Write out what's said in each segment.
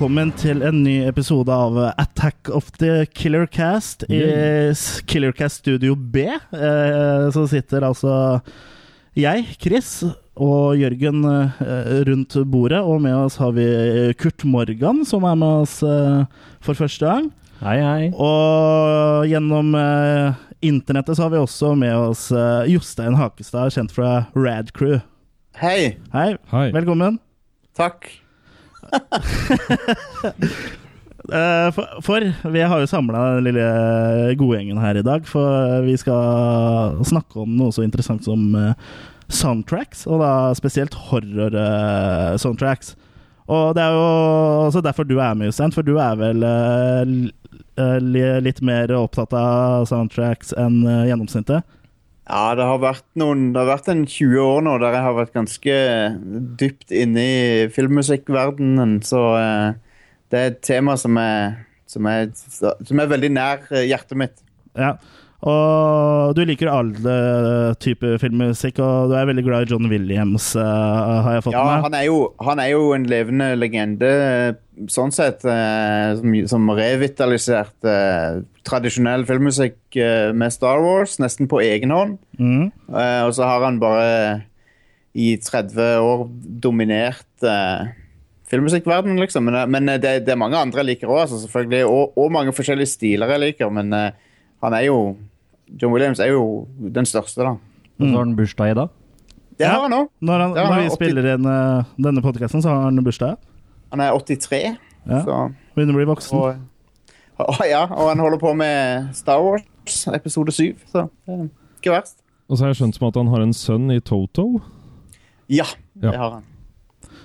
Velkommen til en ny episode av Attack of the Killer Cast i Killer Cast Studio B. Eh, så sitter altså jeg, Chris, og Jørgen eh, rundt bordet. Og med oss har vi Kurt Morgan, som er med oss eh, for første gang. Hei, hei. Og gjennom internettet så har vi også med oss Jostein Hakestad, kjent fra Rad Crew. Hei. Hei, Hei. velkommen. Takk. Eh, for, for vi har jo samla den lille godgjengen her i dag, for vi skal snakke om noe så interessant som eh, soundtracks, og da spesielt horror-soundtracks. og det er jo også derfor du er med, Jostein, for du er vel eh, eh, litt mer opptatt av soundtracks enn eh, gjennomsnittet? Ja, det har vært noen Det har vært en 20 år nå der jeg har vært ganske dypt inne i filmmusikkverdenen, så eh, det er et tema som er, som er, som er veldig nær eh, hjertet mitt. Ja. Og du liker alle typer filmmusikk, og du er veldig glad i John Williams, eh, har jeg fått Ja, med meg. han er jo, han er jo en levende legende, sånn sett, eh, som, som revitaliserte eh, tradisjonell filmmusikk med Star Wars, nesten på egen hånd. Mm. Og så har han bare i 30 år dominert filmmusikkverdenen, liksom. Men, men det, det er mange andre jeg liker òg, altså, selvfølgelig. Og, og mange forskjellige stiler jeg liker. Men uh, han er jo John Williams er jo den største, da. Og så har han bursdag i dag. Det har han òg. Når, han, når han er vi 80 spiller inn uh, denne podkasten, så har han bursdag. Han er 83, Ja. så Begynner å bli voksen. og, og, ja, og han holder på med Star Wars episode 7, så det er ikke verst. Og så har jeg skjønt som at han har en sønn i Toto. Ja, Ja. det har han.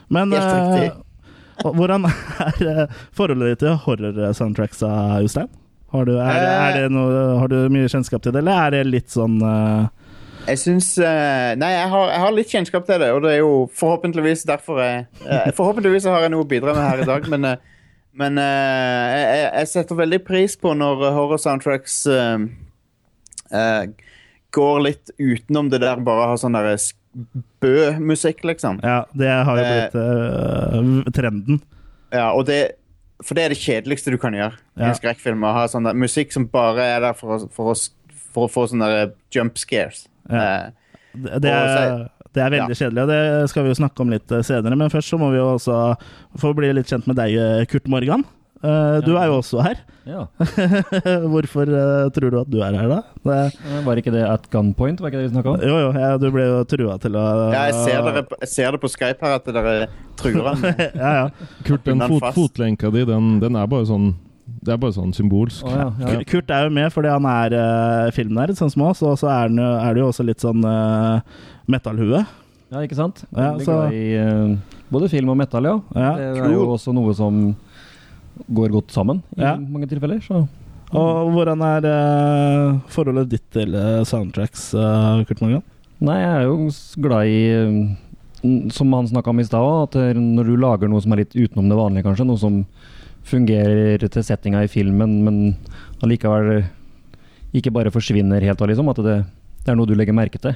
Men Helt riktig. hvordan er eh, forholdet ditt til horror-soundtracks, eh, Jostein? Har du, er, er det noe, har du mye kjennskap til det, eller er det litt sånn uh... Jeg syns uh, Nei, jeg har, jeg har litt kjennskap til det, og det er jo forhåpentligvis derfor jeg uh, Forhåpentligvis har jeg noe å bidra med her i dag, men, eh, men eh, jeg, jeg setter veldig pris på når horror-soundtracks eh, eh, går litt utenom det der bare å ha sånn derre bø-musikk, liksom. Ja, det har jo Eh, blitt eh, trenden. Ja, og det For det er det kjedeligste du kan gjøre i Ja. en skrekkfilm. Å ha sånn der, musikk som bare er der for å, for å, for å få sånne der jump scares. Ja. Eh, Det, det, er, det er veldig kjedelig, og det skal vi jo snakke om litt eh, senere. Men først så må vi jo også få bli litt kjent med deg, eh, Kurt Morgan. Eh, Du er jo også her. Ja. Hvorfor eh, tror du at du er her, da? Det, Eh, Var ikke det at gunpoint? Var ikke det vi snakka om? jo, jo, ja, du ble jo trua til å Ja, jeg ser, dere, jeg ser det på Skype her at dere truer ham. ja, ja. Kurt, den fot, fotlenka di, den, den er bare sånn Det er bare sånn symbolsk. Oh, ja, ja. Kur- Kurt er jo med fordi han er uh, filmnerd, sånn som oss, og så er, han, jo- er det jo også litt sånn uh, metallhue. ja, ikke sant? Ja, så- i både film og metal, ja. Ja. Det er jo også noe som går godt sammen i Ja. mange tilfeller. Så Og hvordan er uh, forholdet ditt til uh, soundtracks, uh, Kurt Morgan? Nei, jeg er jo glad i eh, Som han snakka om i stad, at når du lager noe som er litt utenom det vanlige, kanskje, noe som fungerer til settinga i filmen, men allikevel ikke bare forsvinner helt liksom. At det, det er noe du legger merke til.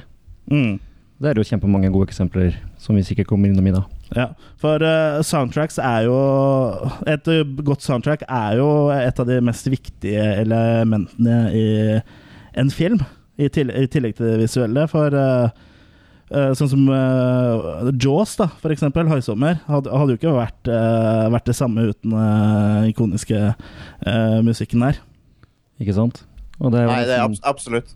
Mm. Det er jo kjempemange gode eksempler som vi sikkert kommer innom i dag. Ja, for uh, soundtracks er jo Et uh, godt soundtrack er jo et av de mest viktige elementene i en film, i, til, i tillegg til det visuelle. For uh, uh, sånn som uh, Jaws, da, for eksempel, 'Høysommer', hadde, hadde jo ikke vært, uh, vært det samme uten uh, ikoniske uh, musikken der. Ikke sant? Og det er jo Nei, det er nesten, abs absolutt.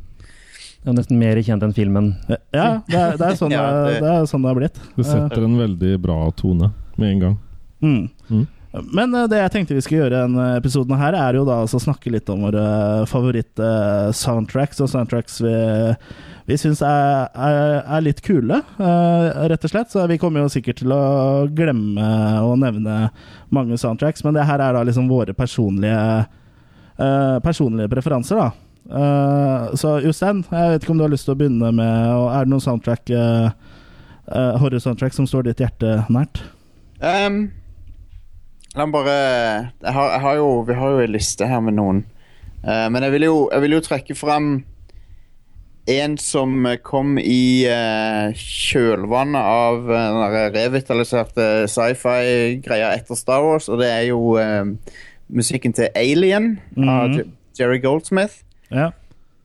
Det er nesten mer kjent enn filmen. Ja, det er, det er, sånn, Ja, det, det- er sånn det har blitt. Det setter en veldig bra tone med en gang. Mm. Mm. Men eh, det jeg tenkte vi skulle gjøre i denne episoden her, er jo da å snakke litt om våre favoritt-soundtracks og soundtracks vi, vi syns er, er, er litt kule, eh, rett og slett. Så vi kommer jo sikkert til å glemme å nevne mange soundtracks, men det her er da liksom våre personlige eh, personlige preferanser, da. Eh, så Jostein, jeg vet ikke om du har lyst til å begynne med og Er det noen soundtrack eh, eh, horror-soundtrack som står ditt hjerte nært? Um, la meg bare jeg har, jeg har jo, Vi har jo en liste her med noen. Uh, men jeg vil, jo, jeg vil jo trekke fram en som kom i uh, kjølvannet av uh, den revitaliserte sci-fi-greia etter Star Wars, og det er jo musikken til Alien av -hmm. av Jerry Goldsmith. Ja.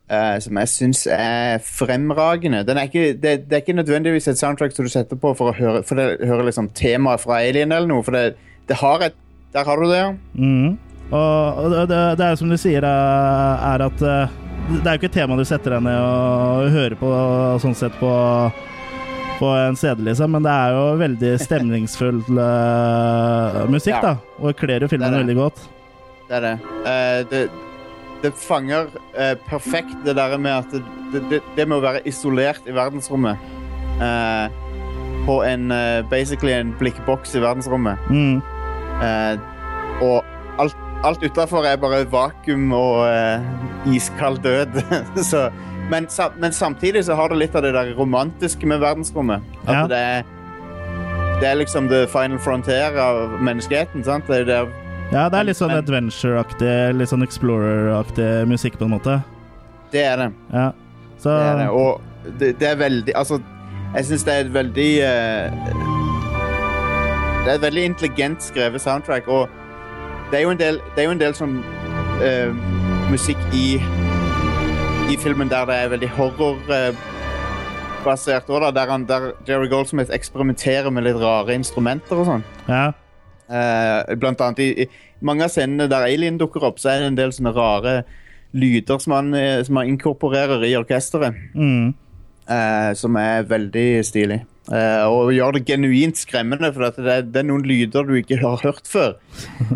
Uh, som jeg syns er fremragende. Den er ikke, det, det er ikke nødvendigvis et soundtrack som du setter på for å høre, for det, høre liksom temaet fra Alien eller noe, for det, det har et Der har du det, ja. Mm. Og og det, det, er som du sier, er at eh, det er jo ikke et tema du setter deg ned og hører på sånn sett på på en CD, liksom, men det er jo veldig stemningsfull eh, musikk, Ja. da. Og kler jo filmen veldig godt. Det er det. Uh, det, det fanger eh, perfekt det der med at det, det, det, med å være isolert i verdensrommet. eh, på en eh, basically en blikkboks i verdensrommet. Mm. Eh, og alt, alt utafor er bare vakuum og eh, iskald død. så, men, men samtidig så har det litt av det der romantiske med verdensrommet. At Ja. det er det er liksom the final frontier av menneskeheten. sant? Det er jo der Ja, det er litt sånn adventure-aktig, litt sånn explorer-aktig musikk, på en måte. Det er det. Ja. Så Det er det. Og det, det er veldig Altså, jeg syns det er et veldig uh, Det er et veldig intelligent skrevet soundtrack, og det er jo en del, det er jo en del sånn uh, musikk i i filmen der det er veldig horrorbasert òg. Der, han, der Jerry Goldsmith eksperimenterer med litt rare instrumenter og sånn. ja. Eh, blant annet i, i mange av scenene der Alien dukker opp, så er det en del sånne rare lyder som han, eh, som han inkorporerer i orkesteret. Mm. Uh, som er veldig stilig. Uh, og gjør det genuint skremmende, for det, er, det er noen lyder du ikke har hørt før.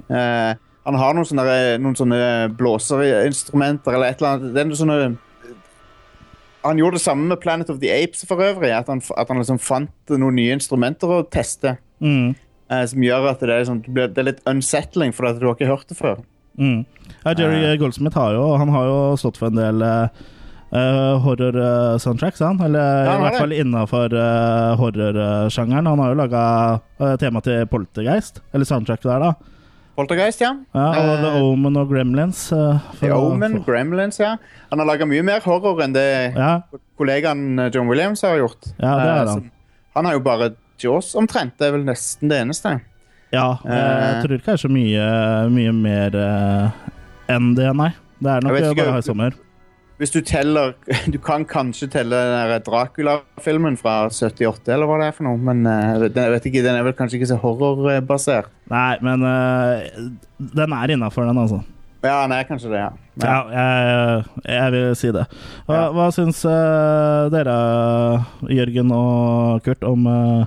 Uh, han har noen sånne, noen sånne blåserinstrumenter eller et eller annet. Det er noen sånne han gjorde det samme med Planet of the Apes for øvrig. At han, at han liksom fant noen nye instrumenter å teste. Mm. Eh, som gjør at det er, sånn, det er litt unsettling, for at du har ikke hørt det før. Mm. Ja, Jerry Eh. Goldsmith har jo, han har jo stått for en del uh, horror-soundtracks, han. Eller Ja, han i hvert fall innafor uh, horrorsjangeren. Han har jo laga tema til Poltergeist, eller soundtrack der, da. Poltergeist, ja. Ja, og Eh, The Omen og Gremlins. eh, The Omen, for- Gremlins, ja. Han har laga mye mer horror enn det Ja, kollegaen eh, John Williams har gjort. Ja, det er Eh, han. han har jo bare Jaws omtrent. Det er vel nesten det eneste. ja jeg Eh. tror ikke det er så mye, mye mer eh, enn det, nei. Det er nok Jeg eh, ikke- bare High Summer. Hvis du teller Du kan kanskje telle Dracula-filmen fra 78, eller hva det er for noe, men eh, den, jeg vet ikke, den er vel kanskje ikke så horrorbasert. Nei, men eh, den er innafor, den, altså. Ja, nei, er kanskje det, ja. Ja, jeg, jeg vil si det. Hva, Ja. hva syns uh, dere, Jørgen og Kurt, om, uh,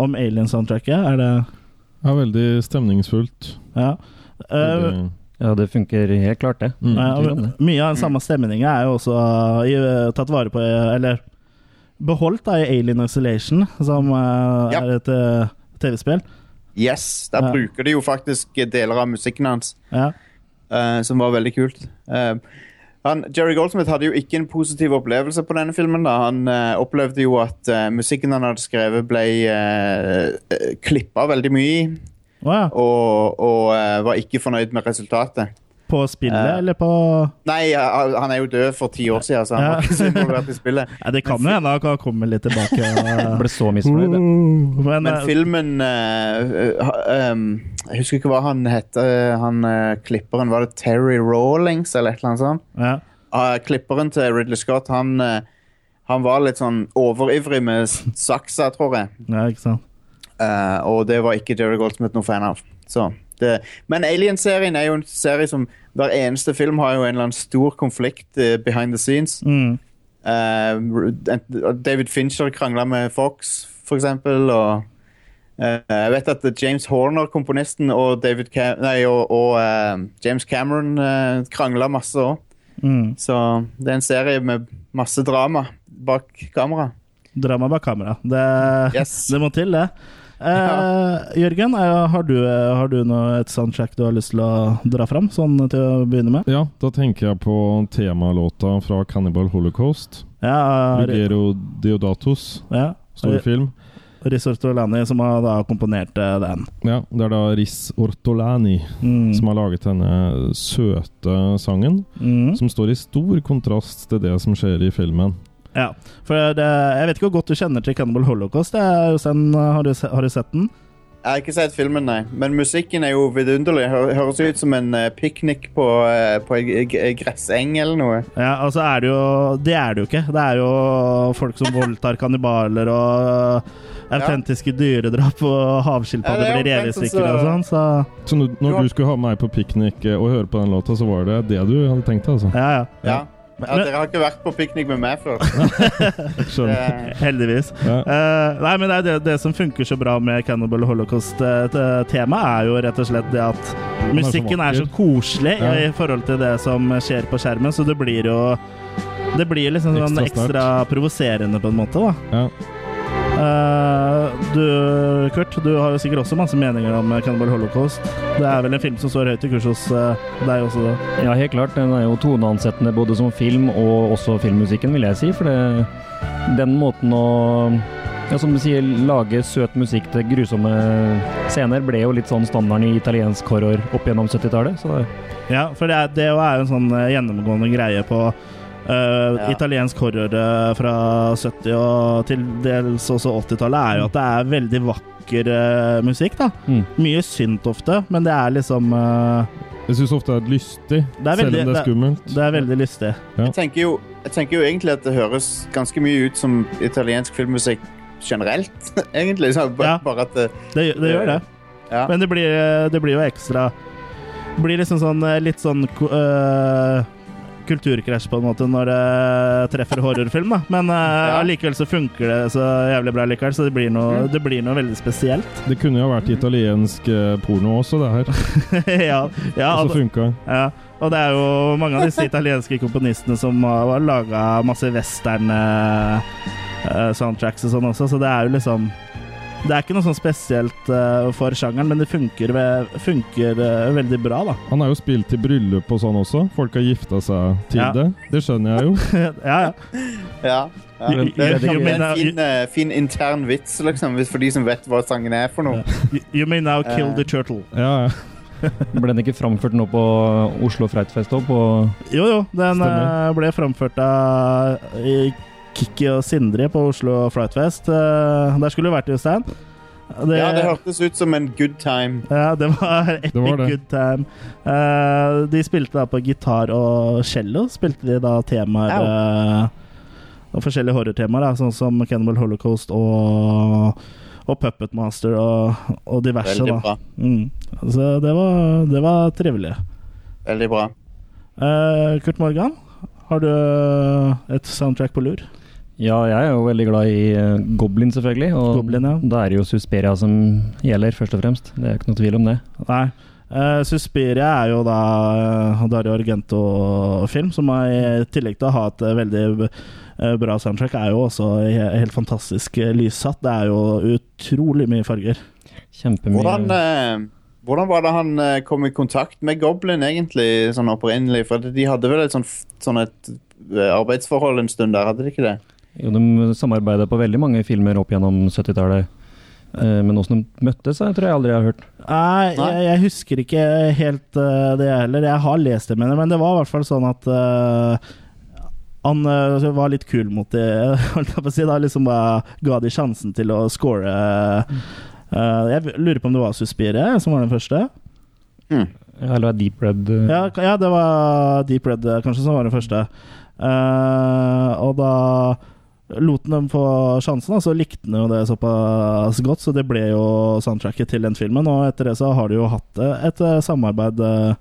om Alien-soundtracket? Er det Ja, veldig stemningsfullt. Ja. Uh, Veldig- Ja, det funker helt klart, det. Mm. ja, mye av den samme stemninga er jo også i, tatt vare på Eller beholdt da i Alien Isolation, som Ja. er et TV-spill. Yes, der Ja. bruker de jo faktisk deler av musikken hans, Ja. Eh, som var veldig kult. Uh, han, Jerry Goldsmith hadde jo ikke en positiv opplevelse på denne filmen. da. Han uh, opplevde jo at uh, musikken han hadde skrevet, ble uh, klippa veldig mye i. Å ja. Og, og var ikke fornøyd med resultatet. På spillet, eller på Nei, han er jo død for ti år siden, så han Ja. var ikke så involvert i spillet. ja, Det kan jo hende han kan komme litt tilbake. Og- ble så misfornøyd. Men, Men filmen um, Jeg husker ikke hva han het, eh, han eh, klipperen. Var det Terry Rawlings, eller et eller annet sånt? ja. Ah, klipperen til Ridley Scott, han, eh, han var litt sånn overivrig med s- saksa, tror jeg. ja, ikke sant. Eh, og det var ikke Jerry Goldsmith noen fan av. Så det, men Alien-serien er jo en serie som hver eneste film har jo en eller annen stor konflikt eh, behind the scenes. Mm. Eh, David Fincher krangla med Fox, for eksempel. Og jeg vet at James Horner, komponisten, og, David Cam nei, og, og eh, James Cameron uh, krangla masse òg. Mm. Så det er en serie med masse drama bak kamera. Drama bak kamera. Det, Yes. det må til, det. Eh, Jørgen, eh, har du, eh, har du noe, et soundtrack du har lyst til å dra fram, sånn til å begynne med? Ja, da tenker jeg på temalåta fra Cannibal Holocaust. Ja, Rugero Deodatos. ja. Stor film. Riz Ortolani som har da komponert eh, den. Ja, det er da Riz Ortolani Mm. som har laget denne søte sangen, Mm. som står i stor kontrast til det som skjer i filmen. Ja, for det, jeg vet ikke hvor godt du kjenner til Cannibal Holocaust. Det er jo sen, har, du, har du sett den? Jeg har ikke sett filmen, nei. Men musikken er jo vidunderlig. Hø høres ut som en uh, piknik på, uh, på en gresseng eller noe. Ja, altså er det jo Det er det jo ikke. Det er jo folk som voldtar kannibaler og autentiske dyredrap og havskilpadder Ja, blir omtrent revet i stykker og sånn, så Så når, Du skulle ha meg på piknik eh, og høre på den låta, så var det det du hadde tenkt, altså? ja, ja. Ja. Men, ja dere har ikke vært på piknik med meg før. Skjønner. Heldigvis. Ja. Uh, nei, men det, er det, det som funker så bra med Cannibal Holocaust-temaet, er jo rett og slett det at musikken er så koselig Ja. i forhold til det som skjer på skjermen, så det blir jo Det blir liksom sånn Ekstra ekstra provoserende, på en måte, da. Ja. Eh, du, Kurt, du har jo sikkert også masse meninger om Cannibal Holocaust. Det er vel en film som står høyt i kurs hos eh, deg også? Da. Ja, helt klart. Den er jo toneansettende både som film og også filmmusikken, vil jeg si. For det, den måten å ja, som du sier, lage søt musikk til grusomme scener ble jo litt sånn standarden i italiensk horror opp gjennom 70-tallet. Ja, for det er, det er jo en sånn eh, gjennomgående greie på eh, Ja. italiensk horror eh, fra 70- og til dels også 80-tallet, er jo at det er veldig vakker uh, musikk, da. mm. Mye synt ofte, men det er liksom uh, Jeg syns ofte det er lystig, Det er selv om det er skummelt. Det er veldig lystig. Jeg tenker, jo, jeg tenker jo egentlig at det høres ganske mye ut som italiensk filmmusikk generelt, egentlig. Så ba- Ja. Bare at det, Det, det gjør det. ja. Men det blir, det blir jo ekstra Det blir liksom sånn litt sånn eh, kulturkrasj, på en måte, når det treffer horrorfilm, da. Men eh, Ja. så funker det så jævlig bra likevel, så det blir noe, Mm. det blir noe veldig spesielt. Det kunne jo vært italiensk eh, porno også, det her. ja, ja, Og så funka. ja, og det er jo mange av disse italienske komponistene som har, har laga masse western-soundtracks og sånn også, så det er jo liksom det er ikke noe sånn spesielt uh, for sjangeren, men det funker, ved, funker uh, veldig bra, da. Han har jo spilt til bryllup og sånn også. Folk har gifta seg til Ja. det. Det skjønner jeg jo. ja, ja. ja. ja. Det er det er en fin, eh, fin intern vits, liksom, for de som vet hva sangen er for noe. You- You may now kill the turtle. Ja, ja. Ble den ikke framført nå på Oslo Freitfest òg? Jo, jo, den Stemmer. ble framført av i Kikki og Sindre på Oslo Frightfest. Eh, der skulle du vært, Jostein. Det, Ja, det hørtes ut som en good time. ja, det var epic Det var det. good time. Uh, de spilte da på gitar og cello. Spilte de da temaer uh, og Forskjellige horrortemaer, da, sånn som Cannibal Holocaust og, og Puppet Master og, og diverse. Veldig da. bra. Mm. Så det var, det var trivelig. Veldig bra. Uh, Kurt Morgan, har du et soundtrack på lur? Ja, jeg er jo veldig glad i eh, Goblin, selvfølgelig. Og Goblin, ja. da er det jo Susperia som gjelder, først og fremst. Det er ikke noe tvil om det. Nei. Uh, Suspiria er jo da uh, Dario Argento-film, som er, i tillegg til å ha et eh, veldig eh, bra soundtrack, er jo også he helt fantastisk eh, lyssatt. Det er jo utrolig mye farger. Kjempemye Hvordan, eh, hvordan var det han eh, kom i kontakt med Goblin, egentlig, sånn opprinnelig? For de hadde vel et sånt, sånn et eh, arbeidsforhold en stund der, hadde de ikke det? Jo, de samarbeida på veldig mange filmer opp gjennom 70-tallet. Eh, Men åssen de møttes, jeg tror jeg aldri jeg har hørt. Nei. Jeg, jeg husker ikke helt Det det heller. Jeg har lest det, men, men det var i hvert fall sånn at uh, han uh, var litt kul mot det, holdt jeg på å si. Da liksom bare ga de sjansen til å score. eh, jeg lurer på om det var Suspire som var den første. Mm. Ja, Eller Deep Red. eh, Ja, ja det var Deep Red eh, kanskje som var den første. Eh, og da lot dem få sjansen, så likte han jo det såpass godt, så det ble jo soundtracket til den filmen. Og etter det så har de jo hatt eh, et eh, samarbeid eh,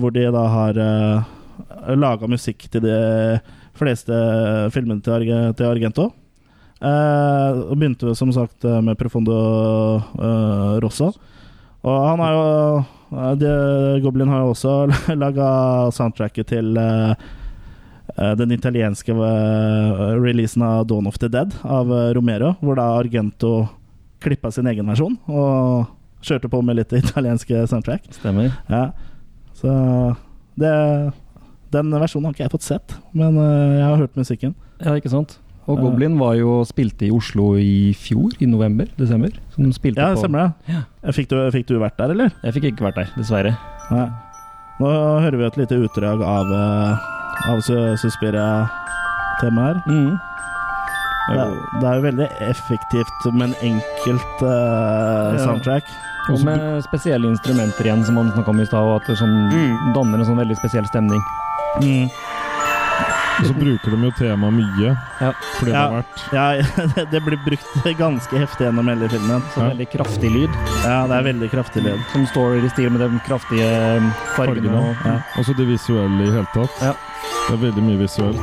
hvor de da har uh, laga musikk til de fleste filmene til, Arge, til Argento. Og begynte som sagt med Profondo Rosso. Og han har jo Goblin har jo også laga soundtracket til den italienske eh, releasen av Dawn of the Dead av eh, Romero, hvor da Argento klippa sin egen versjon og kjørte på med litt italienske soundtrack. Stemmer. Ja, så det Den versjonen har ikke jeg fått sett, men eh, jeg har hørt musikken. Ja, ikke sant? Og Goblin var jo spilte i Oslo i fjor, i november? Desember? Som de spilte Ja, på stemmer det. Fikk du, fikk du vært der, eller? Jeg fikk ikke vært der, dessverre. Nei. Nå hører vi et lite utdrag av, eh, av Su- Suspiria-temaet her. Mm. Det, er- det er jo veldig effektivt, men enkelt Ja. soundtrack. Og med spesielle instrumenter igjen, som han snakka om i stad, og at det sånn Mm. danner en sånn veldig spesiell stemning. Mm. Og så bruker de jo temaet mye. Ja. Fordi det Ja. har vært Ja, det- det blir brukt ganske heftig gjennom hele filmen. Så Ja. veldig kraftig lyd, Ja, det er veldig kraftig lyd. som står i stil med de kraftige um, fargene. fargene. Og, Ja. Også det visuelle i hele tatt. Ja. Det er veldig mye visuelt.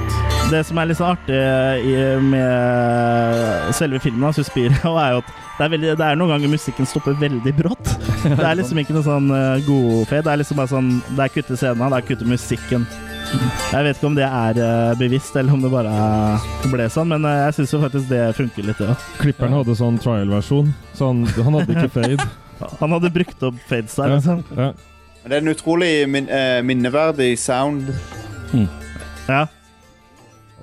Det som er litt så artig med selve filmen, av Suspiria, er jo at det er, veldig, det er noen ganger musikken stopper veldig brått. Det er liksom ikke noe sånn uh, godfade. Det er liksom bare sånn Det er kutte scenen, det er kutte musikken. Jeg vet ikke om det er eh, bevisst, eller om det bare ble sånn, men eh, jeg syns faktisk det funker litt, ja. Klipperen hadde sånn trial-versjon, så han, han hadde ikke fade. Han hadde brukt opp fades der, liksom. Ja. ja. det er en utrolig min, eh, minneverdig sound. Ja.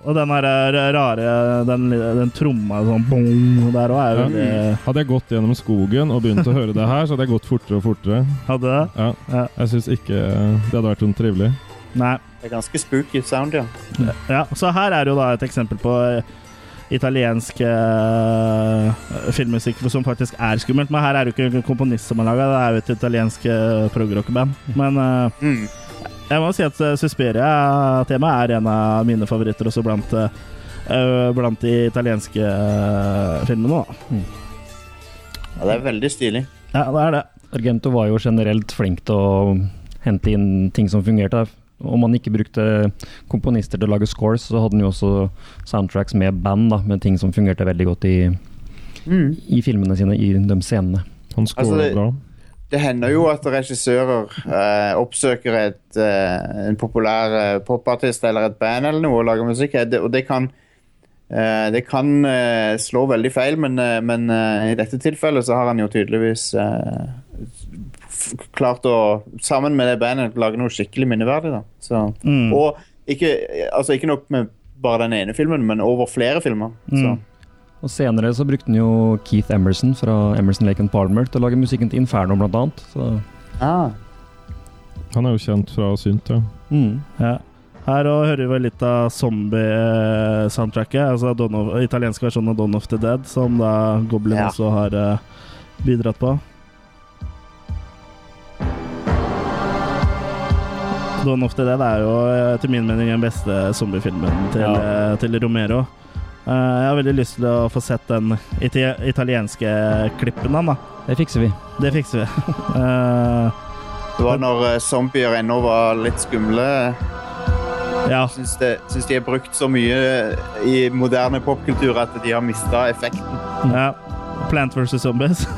Og den her rare Den, den tromma sånn bong der òg er jo Ja. Hadde jeg gått gjennom skogen og begynt å høre det her, så hadde jeg gått fortere og fortere. Hadde det? Ja. Ja. Jeg syns ikke det hadde vært noe trivelig. Nei. Det er ganske spooky sound, ja. Ja, så her er jo da et eksempel på eh, italiensk uh, filmmusikk som faktisk er skummelt. Men her er det jo ikke en komponist som har laga, det er jo et italiensk uh, progrockband. Men uh, Mm. jeg må si at uh, Suspiria-temaet er en av mine favoritter også blant eh, eh, Blant de italienske uh, filmene. da. ja. Det er veldig stilig. Ja, det er det. Argento var jo generelt flink til å hente inn ting som fungerte. Om man ikke brukte komponister til å lage scores, så hadde han jo også soundtracks med band, da, med ting som fungerte veldig godt i, Mm. i filmene sine, i de scenene. Han scorer Altså, det- bra. Det hender jo at regissører eh, oppsøker et, eh, en populær eh, popartist eller et band eller noe og lager musikk, Eh, det, og det kan eh, det kan eh, slå veldig feil, men, eh, men eh, i dette tilfellet så har han jo tydeligvis eh, klart å, sammen med det bandet, lage noe skikkelig minneverdig. da. Så, Mm. Og ikke, altså ikke nok med bare den ene filmen, men over flere filmer. Så. Mm. Og senere så brukte han jo Keith Emerson fra Emerson Lake and Palmer til å lage musikken til Inferno, blant annet. Så, Ah. Han er jo kjent fra synt, ja. mm. Ja. Her hører vi litt av zombie-soundtracket, altså Dawn of, italiensk versjon av Dawn of the Dead, som da Goblin Ja. også har eh, bidratt på. Dawn of the Dead er jo til etter min mening den beste zombiefilmen til, Ja. eh, til Romero. Uh, jeg har veldig lyst til å få sett den it italienske klippen av da. Det fikser vi. Det fikser vi. uh, Det var når eh, zombier ennå var litt skumle. ja. Syns, det, syns de er brukt så mye i moderne popkultur at de har mista effekten. ja. Plant vs. Zombies.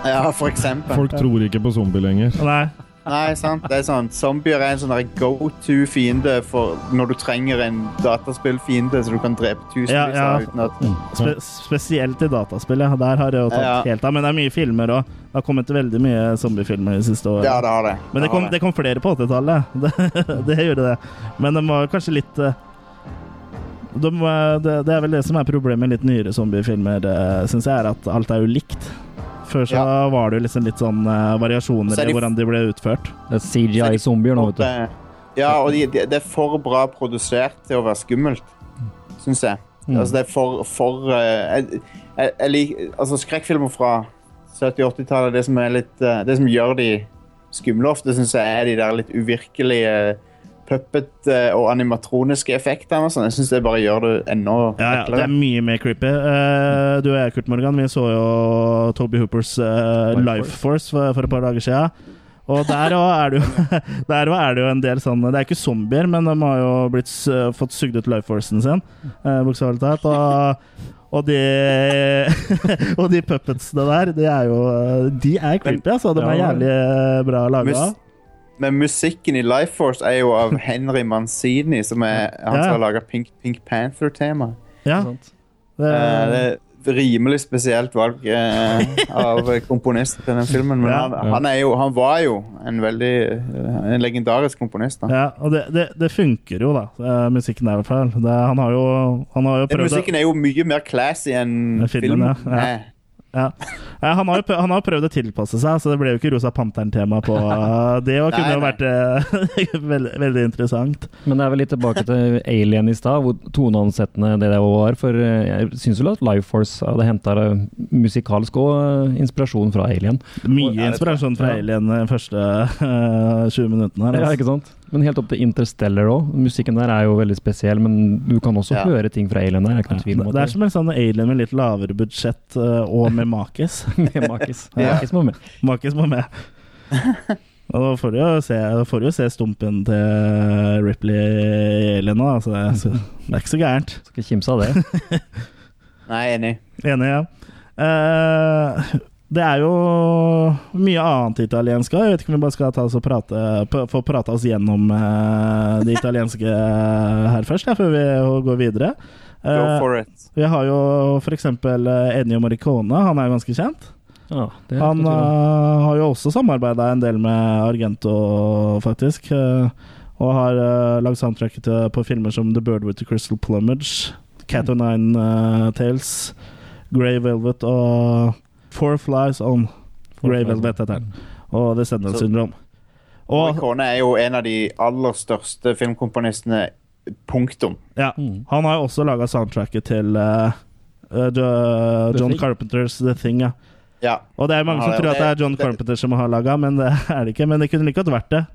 Ja, for eksempel. Folk tror ikke på zombie lenger. Nei. Nei, sant. Det er sånn, Zombier er en sånn go-to-fiende for når du trenger en dataspillfiende så du kan drepe tusenvis Ja, ja. av uten at Spe spesielt i dataspill, ja. Der har det jo tatt Ja. helt av. Men det er mye filmer òg. Det har kommet veldig mye zombiefilmer de siste årene. Ja, det har det. Men det kom, det kom flere på 80-tallet. Det, det gjorde det. Men de var kanskje litt eh, de, det, det er vel det som er problemet med litt nyere zombiefilmer, syns jeg, er at alt er jo likt. Før så Ja. var det jo liksom litt sånn uh, variasjoner Så de, i hvordan de ble utført. Det er CGI-zombier nå, vet du. Ja, og de, de, det er for bra produsert til å være skummelt, syns jeg. Mm. Altså, det er for, for uh, jeg, jeg, jeg liker, Altså, skrekkfilmer fra 70-80-tallet, det som er litt uh, Det som gjør de skumle ofte, syns jeg er de der litt uvirkelige puppet- eh, og animatroniske effekter. og sånn. Jeg syns det bare gjør det enda Ja, ja, det er mye mer creepy. Uh, du og jeg, Kurt Morgan, vi så jo Toby Hoopers uh, Life Force for, for et par dager siden. Og der òg er, er det jo en del sånn Det er ikke zombier, men de har jo blitt, uh, fått sugd ut life forcen sin, uh, bokstavelig talt. Og, og de Og de puppetsene der, de er jo De er creepy, altså. De er jævlig bra laga. Men musikken i Life Force er jo av Henry Manzini, som er han Ja. som har laga Pink, Pink Panther-tema. Ja, det, er det, rimelig spesielt valg eh, av komponist til den filmen. Men Ja. han, han, er jo, han var jo en veldig eh, en legendarisk komponist. Da. Ja, og det, det, det funker jo, da. eh, Musikken er i hvert fall. Han har jo, han har jo prøvd musikken er jo mye mer classy enn Enn filmen, filmen. ja. Ja. ja. Ja, han, har jo, prøvd, han har prøvd å tilpasse seg, så det ble jo ikke Rosa Panteren-tema på eh, det. Og Nei, kunne jo vært eh, veldig, veldig interessant. Men det er vel litt tilbake til Alien i stad, hvor toneansettende det det var. For eh, jeg syns vel at Life Force hadde henta musikalsk og inspirasjon fra Alien. Mye inspirasjon fra Alien de første eh, 20 minuttene. her, Ja, altså. ikke sant? Men helt opp til Interstellar òg. Musikken der er jo veldig spesiell, men du kan også Ja. høre ting fra Alien der. Det er tvil Det, er som en sånn alien med litt lavere budsjett eh, og med makis. med Makis. Ja. Makis må med. makis må med. Og da får du jo se, får du jo se stumpen til Ripley i Alien nå, altså. Det, så, det er ikke så gærent. Skal ikke kimse av det. Nei, enig. Enig, ja. Eh, det er jo mye annet italiensk òg. Jeg vet ikke om vi bare skal ta oss og prate, få prate oss gjennom eh, det italienske her først, ja, før vi går videre. Go Eh, for it. vi har jo f.eks. Ennio Morricone. Han er jo ganske kjent. Ja, det er Han eh, har jo også samarbeida en del med Argento, faktisk. eh, og har uh, lagd soundtracket til, på filmer som The Bird with the Crystal Plumage, Cat o' Nine eh, Tales, Grey Velvet og Four Flies on Grey Velvet, heter den. Og The Sendal Så- Syndrome. Og Kone er jo en av de aller største filmkomponistene. Punktum. ja, Mm. han har jo også laga soundtracket til uh, uh, John Carpenters The Thing. ja Ja. Og det er mange Ja, som tror at det er John Carpenter som har laga, men det er det ikke. Men det kunne like godt vært det.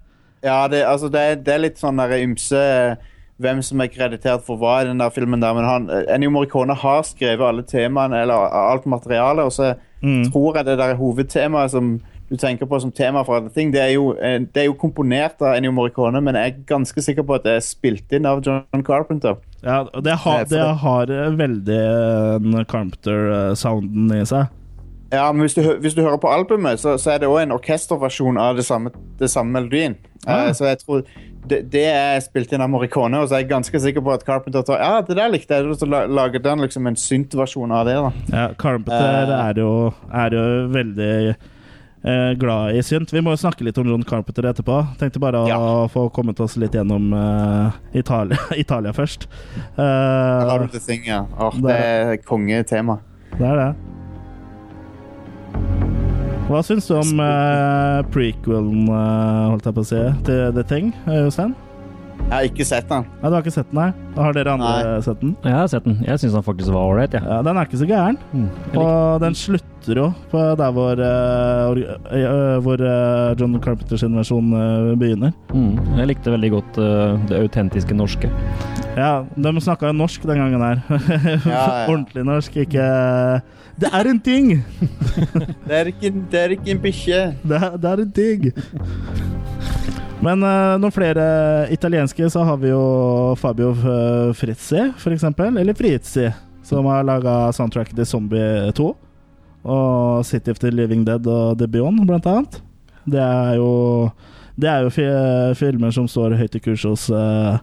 Ja, det, altså det, det er litt sånn der ymse hvem som er kreditert for hva i den der filmen der, men han, Ennio Morricone har skrevet alle temaene, eller alt materialet, og så Mm. tror jeg det der hovedtemaet som du tenker på som tema for alle ting, det er jo, eh, det er jo komponert av Ennio Morricone, men jeg er ganske sikker på at det er spilt inn av John Carpenter. Ja, og det har, det har eh, veldig Carpenter-sounden i seg. Ja, men hvis du, hvis du hører på albumet, så, så er det òg en orkesterversjon av det samme, det samme melodien. Ah. Uh, så jeg tror det, det er spilt inn av Morricone, og så er jeg ganske sikker på at Carpenter tar Ja, det der likte jeg, og så laget han liksom en synt-versjon av det. da Ja, Carpenter uh, er, jo, er jo veldig uh, glad i synt. Vi må jo snakke litt om John Carpenter etterpå. Tenkte bare å Ja. få kommet oss litt gjennom uh, Italia, Italia først. Uh, du The Thing, ja. Der. det er kongetema. det er det. Hva syns du om uh, prequelen, uh, holdt jeg på å si, til The Thing, eh, Jostein? Jeg har ikke sett den. Ja, du har ikke sett den, nei? Har dere andre Nei. sett den? Jeg har sett den. Jeg syns den faktisk var ålreit, Ja. Ja, den er ikke så gæren. Mm. Og den slutter jo på der hvor, uh, hvor uh, John Carpenters versjon uh, begynner. Mm. Jeg likte veldig godt det autentiske norske. Ja, de snakka jo norsk den gangen her. Ja, ja. Ordentlig norsk, ikke Det er en ting! Det er ikke, det er ikke en bikkje. Det er, det er en ting! Men eh, noen flere italienske, så har vi jo Fabio eh, Frizzi, for eksempel. Eller Frizzi, som har laga soundtracket til Zombie 2. Og City of the Living Dead og The Beyond, blant annet. Det er jo Det er jo fi filmer som står høyt i kurs hos eh,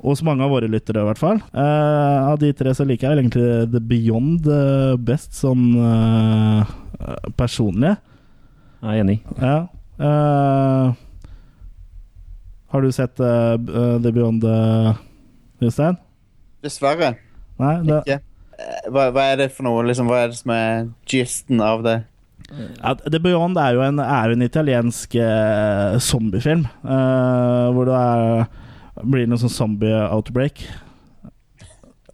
hos mange av våre lyttere, i hvert fall. Uh, av de tre så liker jeg egentlig The Beyond uh, best, sånn uh, personlig. Jeg er enig. Ja. Eh, har du sett The Beyond, uh, Jostein? Dessverre. Nei? Det, Ikke. Hva, hva er det for noe? Liksom, hva er det som er gisten av det? ja, The Beyond er jo en, er en italiensk zombiefilm. eh, hvor det er, blir det noe sånn zombie-outbreak.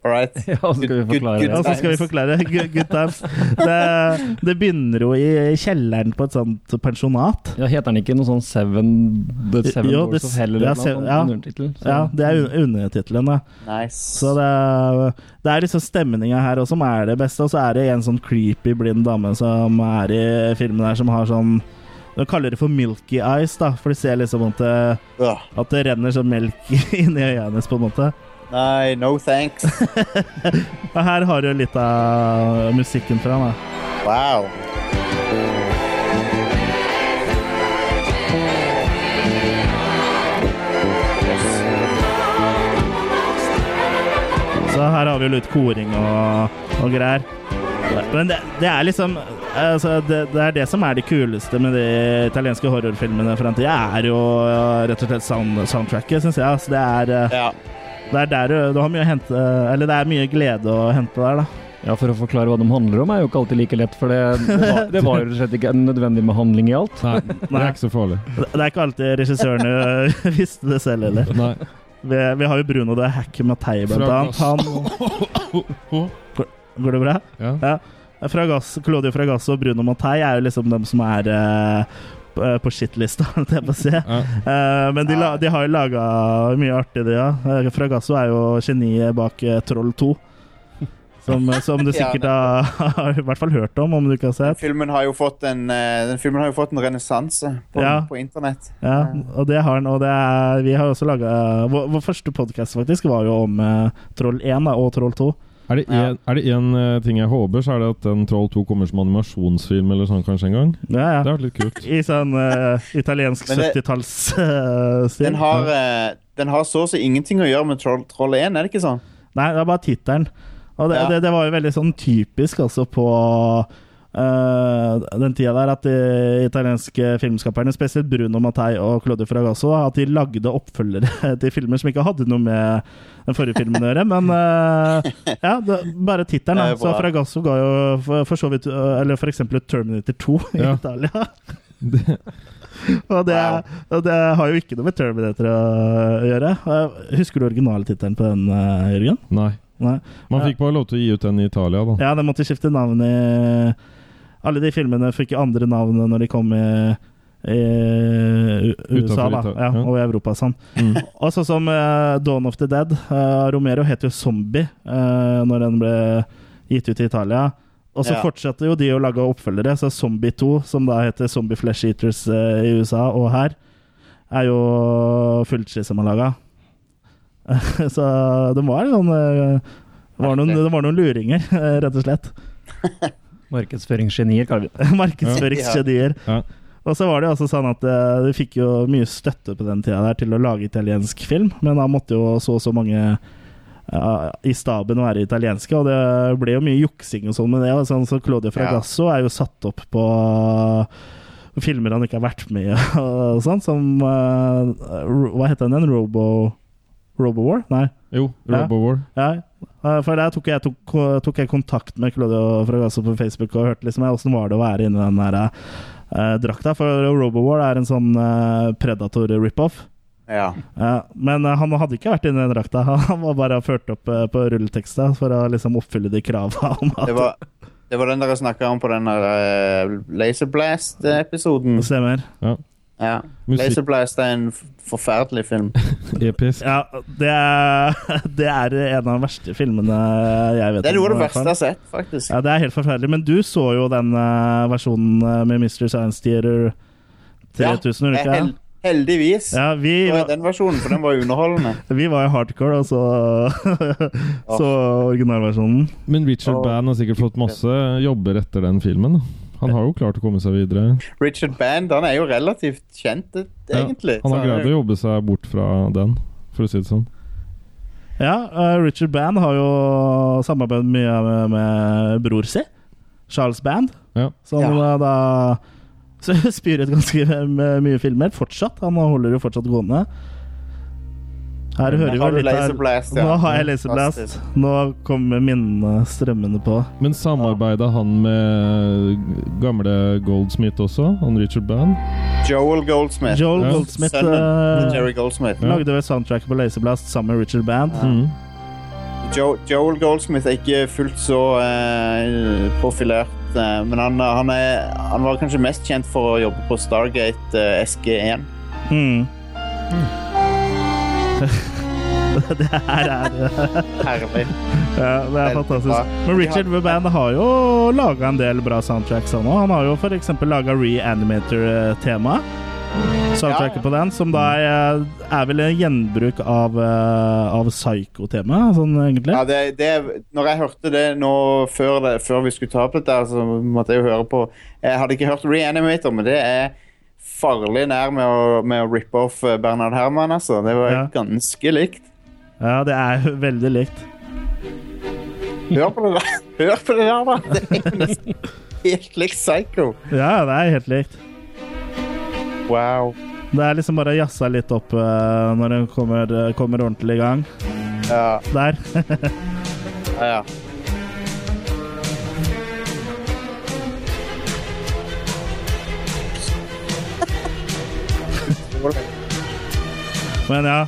All right. Ja, så skal vi Good- forklare good- Ja, det. så skal vi forklare. Good, good times. Det, det begynner jo i kjelleren på et sånt pensjonat. Ja, heter den ikke noe sånn Seven The Seven Jo, Doors of Hell ja, ja. Ja, det er un- undertittelen. Nice. Så det, det er liksom stemninga her også som er det beste. Og så er det en sånn creepy blind dame som er i filmen her, som har sånn De kaller det for milky eyes, da, for du ser liksom at det, ja. at det renner sånn melk inni øynene hennes, på en måte. Nei, no thanks. Her har du litt av musikken fra, da. Wow. Så her har vi jo litt koring og, og greier. Men det, det er liksom altså, det, det er det som er det kuleste med de italienske horrorfilmene for den tida, er jo ja, rett og slett sound, soundtracket, syns jeg. Altså, det er, eh, Ja. det er der du, har mye å hente Eller det er mye glede å hente der, da. Ja, For å forklare hva de handler om, er jo ikke alltid like lett. For det, det, var, det var jo rett og slett ikke nødvendig med handling i alt. Nei, det er ikke så farlig. Det det er ikke alltid regissørene visste det selv heller. Nei. Vi, vi har jo Bruno det Hack Mattei, blant annet. Han Går, går det bra? Ja. Ja. Fragasso, Claudio Fragasso og Bruno Mattei er jo liksom dem som er uh, på- shitlista, holdt jeg på å si. Ja. Uh, men de, la, de har jo laga mye artig, de, ja. Eh, Fragasso er jo geniet bak Troll 2. Som, som du sikkert har, har i hvert fall hørt om, om du ikke har sett. Filmen har jo fått en, den filmen har jo fått en renessanse på, Ja. på internett. Ja, og det har den. Og det er, vi har også laga vår, vår første podkast faktisk var jo om uh, Troll 1 da, og Troll 2. Er det Ja. en, er det en eh, ting jeg håper, så er det at den Troll 2 kommer som animasjonsfilm eller sånn kanskje en gang. Ja, Det ja. har vært litt kult. I sånn uh, italiensk 70-tallsstil. Den har, eh, den har så å si ingenting å gjøre med Troll, Troll 1, er det ikke sånn? Nei, det er bare tittelen. Og det, Ja. det, det var jo veldig sånn typisk altså på eh, den tida der at de italienske filmskaperne, spesielt Bruno Mattei og Claudio Fragasso, at de lagde oppfølgere til filmer som ikke hadde noe med den forrige filmen å gjøre. Men uh, ja, det, bare tittelen. Så. Fragasso ga jo for, for så vidt uh, Eller eksempel Terminator 2 i Ja. Italia. Og det, og det har jo ikke noe med Terminator å gjøre. Eh, Husker du originaltittelen på den, eh, Jørgen? nei. Nei. Man fikk bare lov til å gi ut den i Italia, da. Ja, den måtte skifte navn i Alle de filmene fikk andre navn når de kom i, i USA Utenfor da, ja, ja. og i Europa. Sånn. Mm. Og sånn som uh, Dawn of the Dead. Uh, Romero het jo Zombie uh, når den ble gitt ut i Italia. Og så Ja. fortsatte jo de å lage oppfølgere, så Zombie 2, som da heter Zombie Flesh Eaters uh, i USA og her, er jo Fulci som har laga. så det var noen uh, det var noen, det var noen luringer, rett og slett. Markedsføringsgenier, kaller vi det. Markedsføringsgenier. Ja. Og så var det jo også sånn at du de fikk jo mye støtte på den tida der til å lage italiensk film, men da måtte jo så og så mange ja, i staben være italienske, og det ble jo mye juksing og sånn med det. Og sånn, så Claudio Fragasso er jo satt opp på filmer han ikke har vært med i, og sånn, som uh, Hva heter den igjen? Robo... Robowar? Nei. Jo, Ja. Robowar. Ja, eh, for der tok jeg, tok, tok jeg kontakt med Claudio Fragasso på Facebook og hørte liksom åssen var det å være inni den der uh, drakta. For Robowar er en sånn uh, Predator-rip-off. Ja. Uh, men eh, han hadde ikke vært inni den drakta. Han var bare ført opp eh, på rulleteksta for å liksom oppfylle de krava om at Det var, det var den dere snakka om på den der, eh, Laserblast-episoden. stemmer. Ja. Ja. Laserblast er en forferdelig film. Episk. Ja, det er, det er en av de verste filmene jeg vet om. Det er noe av det verste jeg har sett, faktisk. Ja, det er helt forferdelig. Men du så jo den eh, versjonen eh, med Mr. Science Theater 3000, Ja, gjorde du ikke Hel heldigvis. Ja, vi, er den versjonen, for den var underholdende. vi var jo hardcore, og så, så originalversjonen. Men Richard. Band har sikkert fått masse jobber etter den filmen. da. Han har jo klart å komme seg videre. Richard Band han er jo relativt kjent, egentlig. Ja. Han har greid å jobbe seg bort fra den, for å si det sånn. Ja, eh, Richard Band har jo samarbeidet mye med, med bror si, Charles Band, Ja. som Ja. eh, da spyr ut ganske mye filmer fortsatt. Han holder jo fortsatt gående. Her hører vi har litt her. Laserblast, ja. Nå har jeg Laserblast. Blast. Nå kommer minnene strømmende på. Men samarbeida han med gamle Goldsmith også? Han Richard Band? Joel Goldsmith. Joel Ja. Goldsmith Sønnen eh, Jerry Goldsmith. Ja. lagde vel soundtrack på Laserblast sammen med Richard Band. Mm. Jo, Joel Goldsmith er ikke fullt så uh, profilert, uh, men han, han, er, han var kanskje mest kjent for å jobbe på Stargate eh, SG1. Mm. det her er Herlig. Ja, det er fantastisk. Men Richard Band har jo laga en del bra soundtracks han òg. Han har jo f.eks. laga Reanimator-tema. Soundtracket på den, som da er, er vel en gjenbruk av, eh, av Psycho-temaet, sånn egentlig. Ja, det, det, når jeg hørte det nå før, det, før vi skulle ta opp dette, så måtte jeg jo høre på Jeg hadde ikke hørt Reanimator, men det er farlig nær med å, med å rippe off Bernard Bernhard Herman, altså. Det var Ja. ganske likt. Ja, det er veldig likt. Hør på det der, Hør på det der, da! Det er nesten helt likt Psycho. Ja, det er helt likt. Wow. Det er liksom bare å jazze litt opp eh, når den kommer, kommer ordentlig i gang. Ja, Der. ja. ja. Men ja.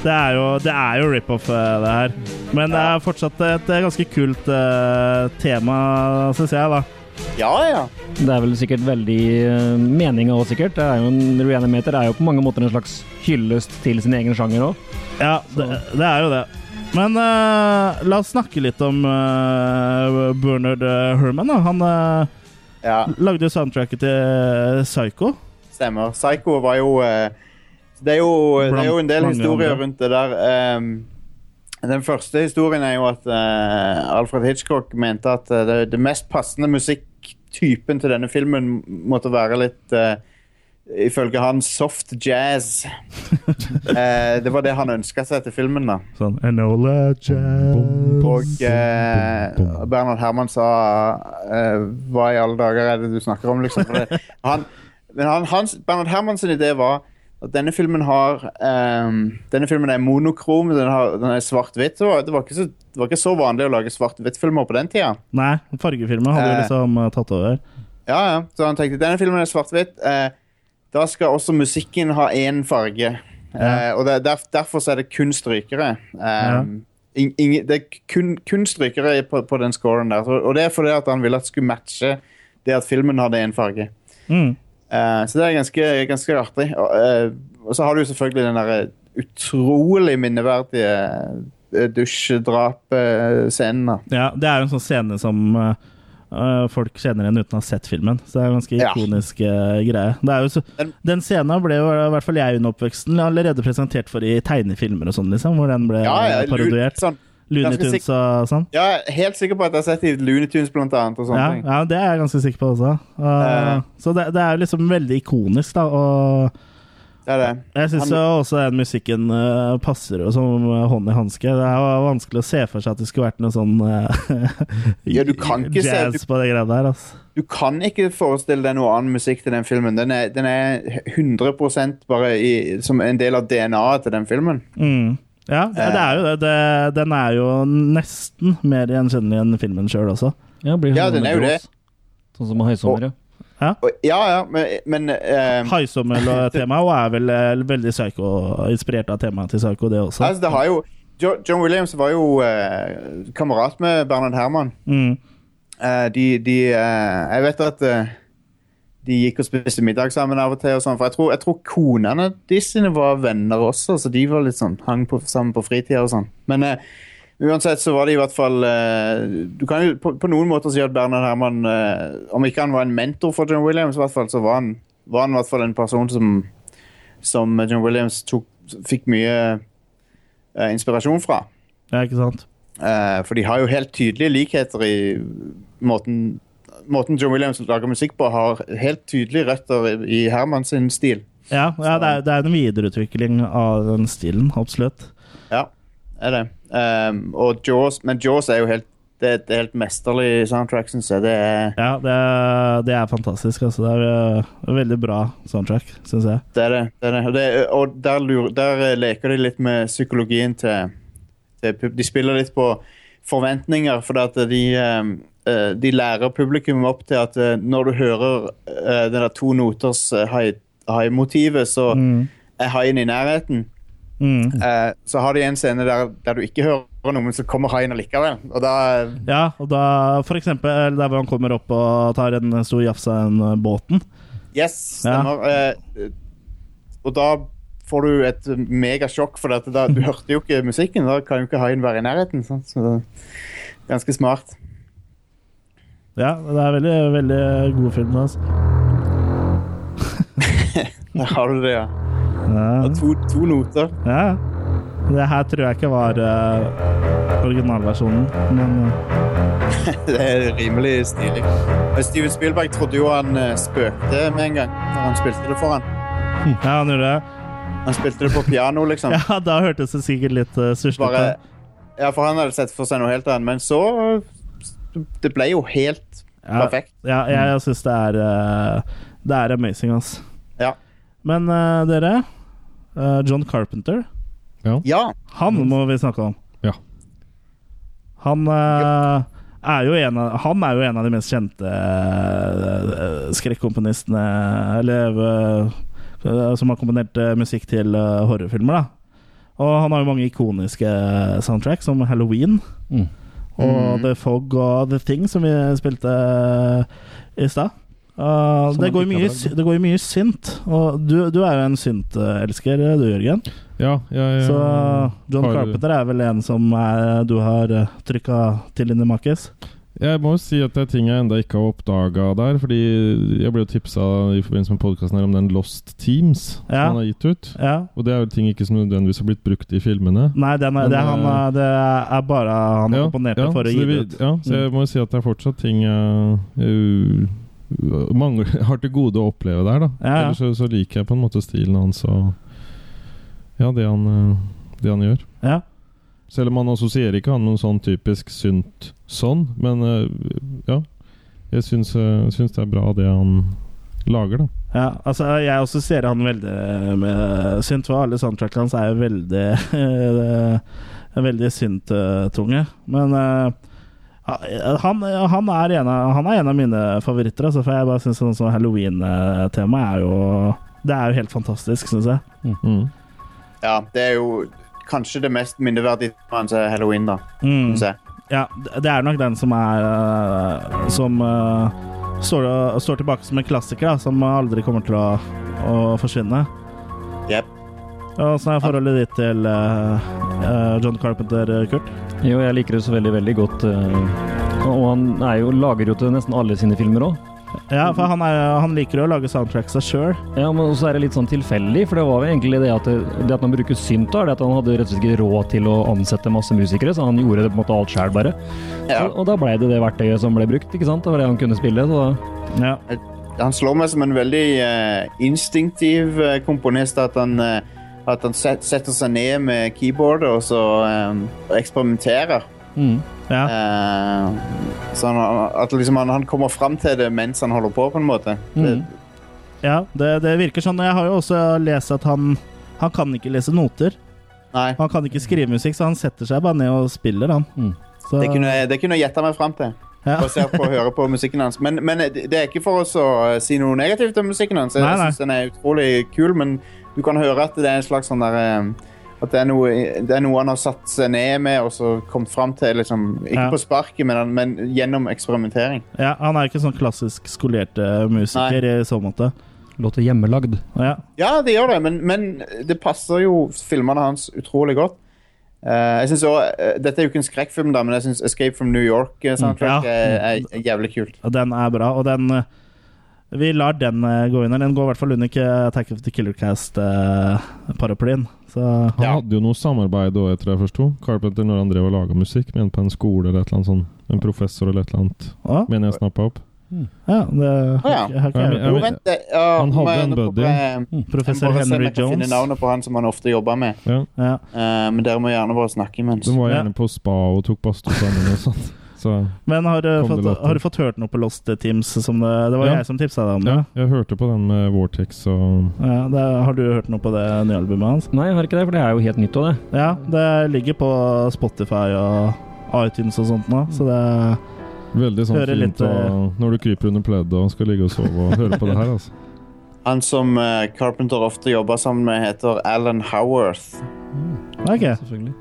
Det er jo, det er jo rip-off, eh, det her. Men det er fortsatt et eh, ganske kult uh, tema, syns jeg, da. Ja, ja. Det er vel sikkert veldig uh, meninga òg, sikkert. Det er jo en Reanimator er jo på mange måter en slags hyllest til sin egen sjanger òg. Ja, det, det er jo det. Men uh, la oss snakke litt om uh, Bernard Herman. Da. Han uh, ja. lagde jo soundtracket til Psycho. Stemmer. Psycho var jo eh, det, er jo det er jo en del historier rundt det der. Um, den første historien er jo at uh, Alfred Hitchcock mente at uh, det, det mest passende musikktypen til denne filmen måtte være litt uh, Ifølge han soft jazz. Det var det han ønska seg til filmen. da Sånn Enola Jazz. Og Bernhard Herman sa Hva i alle dager er det du snakker om, liksom? Han, men han, hans, Bernhard Hermans idé var at denne filmen har um, Denne filmen er monokrom, den, har, den er svart-hvitt. Det, var- det, var ikke så- det var ikke så vanlig å lage svart-hvitt-filmer på den tida. Nei, fargefilmer hadde jo Eh. liksom eh, tatt over. Ja, ja. Så han tenkte denne filmen er svart-hvitt. Uh, da skal også musikken ha én farge. Eh, og det, der, derfor så er det kun strykere. Um, ing- ing- det er kun, kun strykere på, på den scoren der. Og det er fordi at han ville at det skulle matche det at filmen hadde én farge. Mm. Eh, så det er ganske, ganske artig. Og, uh, så har du selvfølgelig den der utrolig minneverdige uh, dusjdrapscenen. Ja, det er jo en sånn scene som eh, eh, folk kjenner igjen uten å ha sett filmen. Så det er en ganske ikonisk ja. greie. Så, Den- scenen ble jo i hvert fall jeg under oppveksten allerede presentert for i tegnefilmer og sånn, liksom, hvor den ble Ja, ja, eh, parodiert. Sånn, Looney Tunes og sånn. ja, helt sikker på at jeg har sett det i Looney Tunes blant annet. Og sånne Ja, ting. ja, det er jeg ganske sikker på også. Uh, uh, så det, det er jo liksom veldig ikonisk, da. Og Det det. jeg syns også den musikken uh, passer jo som hånd i hanske. Det er jo vanskelig å se for seg at det skulle vært noe sånn eh, Ja, du kan ikke se- jazz på det greia der, altså. Du kan ikke forestille deg noe annen musikk til den filmen. Den er, den er 100 bare i, som en del av DNA-et til den filmen. Mm. Ja, det, det er jo det. det. Den er jo nesten mer gjenkjennelig enn filmen sjøl også. Ja, blir Ja, den er jo det. Sånn som Høysommer, ja. Og, ja, ja, men, men uh, Høysommer-temaet er vel eh, veldig psycho, inspirert av temaet til Psycho, det også. altså, det har jo jo, John Williams var jo uh, kamerat med Bernard Herman. Mm. Uh, de de uh, Jeg vet at eh, de gikk og spiste middag sammen av og til. Og sånn, for jeg tror, jeg tror konene de sine var venner også, så de var litt sånn hang på, sammen på fritida og sånn. Men eh, uansett så var det i hvert fall eh, Du kan jo på, på noen måter si at Bernhard Herman eh, Om ikke han var en mentor for John Williams, i hvert fall, så var han, var han i hvert fall en person som, som John Williams tok, fikk mye eh, inspirasjon fra. Ja, ikke sant? Eh, for de har jo helt tydelige likheter i måten Måten John Williams lager musikk på, har helt tydelige røtter i, Herman sin stil. Ja, ja det, er, det er en videreutvikling av den stilen, absolutt. Ja, er det. Um, Jaws, men Jaws er jo helt det er et helt mesterlig soundtrack, syns jeg. Det er Ja, det er, det er fantastisk. Altså. Det er uh, veldig bra soundtrack, syns jeg. det. Er det, det, er det. Og, der, lur, der eh, leker de litt med psykologien til, til De spiller litt på forventninger, for at de um, De lærer publikum opp til at eh, når du hører uh, det der to noters eh, hai- hai-motivet, så Mm. er haien i nærheten. Mm. Eh, så har de en scene der, der du ikke hører noe, men så kommer haien allikevel. Og da Ja, og da for eksempel der hvor han kommer opp og tar en stor jafs av den eh, båten. Yes, stemmer. Eh, og da får du et megasjokk, for dette. da, du hørte jo ikke musikken. Da kan jo ikke haien være i nærheten. Så er ganske smart. Ja, det er veldig, veldig god film. Altså. Der har du det, ja. Ja. Og to, to noter. ja. Det her tror jeg ikke var uh, originalversjonen, men uh. Det er rimelig stilig. Steven Spielberg trodde jo han eh, spøkte med en gang når han spilte det for han. ja, han gjorde det. Han spilte det på piano, liksom. Ja, da hørtes det sikkert litt uh, suslete ut. ja, for han hadde sett for seg noe helt annet, men så Det ble jo helt Ja, perfekt. ja jeg syns det er uh, Det er amazing, altså. Ja. Men uh, dere, uh, John Carpenter, Ja. han må vi snakke om. Ja. Han er jo en av, han er jo en av de mest kjente uh, skrekkomponistene Eller som har komponert musikk til horrorfilmer, da. Og han har jo mange ikoniske soundtrack, som Halloween Mm. Og mm. The Fog og The Thing, som vi spilte eh, i stad. Uh, det, går mye, det går jo mye synt. Og du, du er jo en syntelsker, du, Jørgen. Ja, jeg Så John har- Carpenter er vel en som er, du har trykka til inn i Markus? Jeg må jo si at det er ting jeg enda ikke har oppdaga der. Fordi jeg ble jo tipsa i forbindelse med podkasten her om den Lost Teams Ja. som han har gitt ut. Ja. Og det er jo ting ikke som nødvendigvis har blitt brukt i filmene. Nei, den er, Men, det, er han, eh, er- det er bare han Ja, komponerte for å gi det ut. Ja, så jeg må jo si at det er fortsatt ting jeg uh, mange har til gode å oppleve der, da. Ja. Ellers så, så liker jeg på en måte stilen hans og Ja, det han, det han gjør. Ja. Selv om man assosierer ikke han med noe sånn typisk synt sånn, men uh, ja. Jeg syns, uh, syns det er bra det han lager, da. Ja, altså Jeg også ser han veldig med synt, for alle soundtrackene hans er jo veldig Veldig synt-tunge. Men eh, han, han, er en av, han er en av mine favoritter, altså, for jeg bare syns sånn som halloween-temaet er jo Det er jo helt fantastisk, syns jeg. Mm. ja. Det er jo kanskje det mest minneverdige hans halloween, da. Mm. Ja, det er nok den som er uh, Som uh, står, står tilbake som en klassiker, da, som aldri kommer til å, å forsvinne. Jep. Åssen er forholdet ditt til eh, eh, John Carpenter, Kurt? Jo, jeg liker det så veldig, veldig godt. eh, Og han er jo, lager jo til nesten alle sine filmer òg. Ja, for han, er, han liker å lage soundtracksa sjøl. Ja, men også er det litt sånn tilfeldig, for det var jo egentlig det at, det, det at man bruker synt, da, er det at han hadde rett og slett ikke råd til å ansette masse musikere, så han gjorde det på en måte alt sjøl, bare. Ja. Så, og da blei det det verktøyet som ble brukt, ikke sant? Det var det han kunne spille. Så da Ja. Han slår meg som en veldig uh, instinktiv eh, komponist. At han, uh, at han set, setter seg ned med keyboardet og så um, eksperimenterer. mm. Ja. Eh, så han, at liksom han, han kommer fram til det mens han holder på, på en måte. Det, Mm. ja det, det virker sånn. Jeg har jo også lest at han Han kan ikke lese noter. nei, Han kan ikke skrive musikk, så han setter seg bare ned og spiller, han. Mm. Så, det kunne, jeg- det kunne jeg gjette meg fram til. ja. Basert på å høre på musikken hans. Men, men det er ikke for oss å eh, si noe negativt om musikken hans. Jeg synes den er utrolig kul, men du kan høre at det er en slags sånn der eh, At det er, noe, det er noe han har satt seg ned med og så kommet fram til, liksom Ikke Ja. på sparket, men, han- men gjennom eksperimentering. ja, han er ikke sånn klassisk skolerte musiker i så måte. låter hjemmelagd. Ja. Ja, det gjør det, men, men det passer jo filmene hans utrolig godt. Uh, jeg synes også, uh, Dette er jo ikke en skrekkfilm, da, men jeg syns Escape from New York-soundtrack Mm, ja. er, er, jævlig kult. Og den er bra, og den Vi lar den gå inn her. Den går i hvert fall under Attack of the Killer Cast-paraplyen. Så Han Ja. hadde jo noe samarbeid òg, etter jeg forsto. Carpenter når han drev og laga musikk, med en på en skole eller et eller annet sånt. En professor eller et eller annet. ja. Mener jeg snappa opp. ja, det har ja. jeg men- men- det- ja, han hadde en buddy. jeg- Professor jeg må Henry jeg kan finne navnet på han som han ofte jobber med. Ja. Ja. Eh, men dere må gjerne bare snakke imens. De var Ja. gjerne på spa og tok badstue sammen og sånt. Så Men har du, fått, har du fått hørt noe på Lost Teams? Som det, det var Ja. jeg som tipsa deg om det. ja, jeg hørte på den med Vortex og Ja, det, har du hørt noe på det nye albumet hans? Nei, jeg har ikke det, for det er jo helt nytt av det. Ja, det ligger på Spotify og iTunes og sånt nå, så det Veldig sånn fint litt, og, når du kryper under pleddet og skal ligge og sove og høre på det her, altså. Han som eh, Carpenter ofte jobber sammen med, heter Alan Howarth. Ok. Selvfølgelig.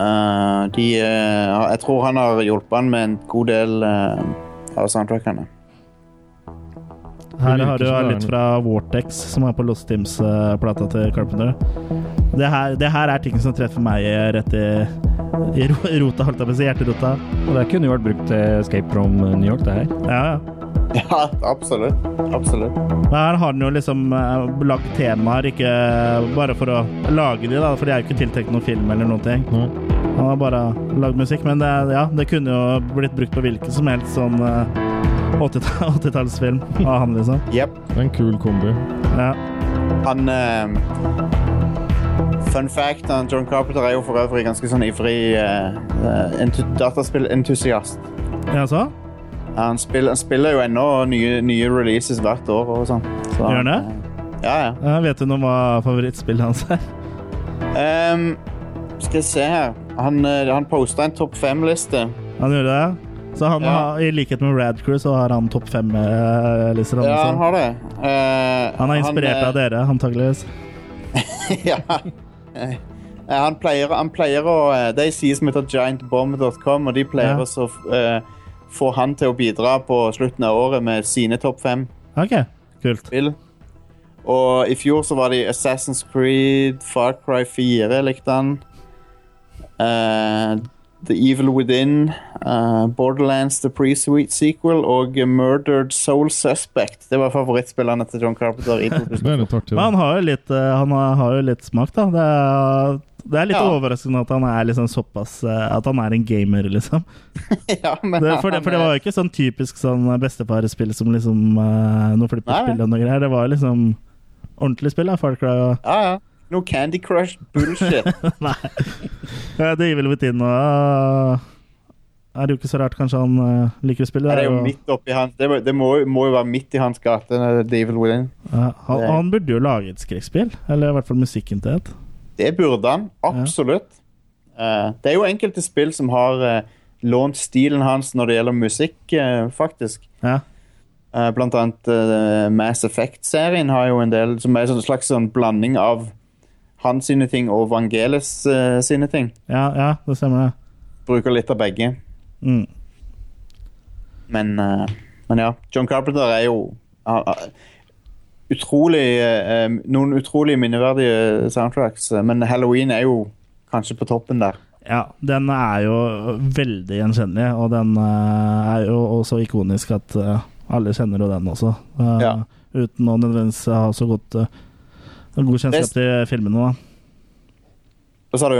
Eh, de, uh, jeg tror han har hjulpet han med en god del uh, av soundtrackene. Her har du litt fra Vortex, som er på Lost Teams-plata til Carpenter. Det her, det her er ting som treffer meg rett i, i ro- rota, holdt jeg på å si. Hjerterota. Og det kunne jo vært brukt til Escape from New York, det her. Ja, ja. Ja, absolutt. Absolutt. Her har den jo liksom eh, lagd temaer, ikke bare for å lage de, da, for de er jo ikke tiltenkt noen film eller noen ting. Mm. Han har bare lagd musikk, men det, ja, det kunne jo blitt brukt på hvilken som helst sånn eh, 80 80-tallsfilm av han, liksom. Yep. Det er en kul kombi. Ja. Han uh, fun fact, han John Carpenter er jo for øvrig ganske sånn ivrig uh, entu dataspillentusiast. Jaså? Ja, han, spiller, han spiller jo ennå nye, nye releases hvert år og sånn. Så, Gjør han det? Uh, Ja, ja. Uh, vet du noe om hva favorittspillet hans er? Um, skal jeg se her. Han, uh, han posta en topp fem-liste. Han gjorde det? Så han Ja. har, i likhet med Radcrew så har han topp fem-lister? Ja, han har det. Uh, han er inspirert han, av dere, antakeligvis. ja. Eh, han, pleier, han pleier å eh, Det er en side som heter giantbomb.com, og de pleier Ja. å uh, få han til å bidra på slutten av året med sine topp fem OK, kult. spill. Og i fjor så var det Assassin's Creed, Far Cry 4 likte han. Eh, The Evil Within, uh, Borderlands The Pre-Sweet Sequel og Murdered Soul Suspect. Det var favorittspillene til John Carpenter i 2000. Det litt artig. Men han har jo litt, eh, han har, har jo litt smak, da. Det er, det er litt Ja. overraskende at han er liksom såpass eh, At han er en gamer, liksom. ja, men Det, for, det, for det var jo ikke sånn typisk sånn bestefarspill som liksom uh, noe flipperspill og noe greier. Det var liksom ordentlig spill, da. Far Cry og Ja, ja. Noe Candy Crush bullshit. Nei. Det gir vel litt inn og uh, Er det jo ikke så rart kanskje han uh, liker å spille. Ja, det er jo midt oppi hans Det, må- det må, må jo være midt i hans gate, det The Evil Within. Ja, han, han burde jo lage et skrekkspill. Eller i hvert fall musikken til et. Det burde han. Absolutt. Eh, det er jo enkelte spill som har eh, lånt stilen hans når det gjelder musikk, eh, faktisk. Ja. Eh, blant annet eh, Mass Effect-serien har jo en del som er en slags sånn blanding av hans sine ting og Vangelis uh, sine ting. Ja, ja, det stemmer, det. Bruker litt av begge. Mm. Men, uh, men ja, John Carpenter er jo uh, utrolig eh, Noen utrolig minneverdige soundtracks, men Halloween er jo kanskje på toppen der. Ja, den er jo veldig gjenkjennelig, og den er jo også ikonisk at alle kjenner jo den også. Ja. Uten å nødvendigvis ha så godt uh, god kjennskap til filmene, da. Hva sa du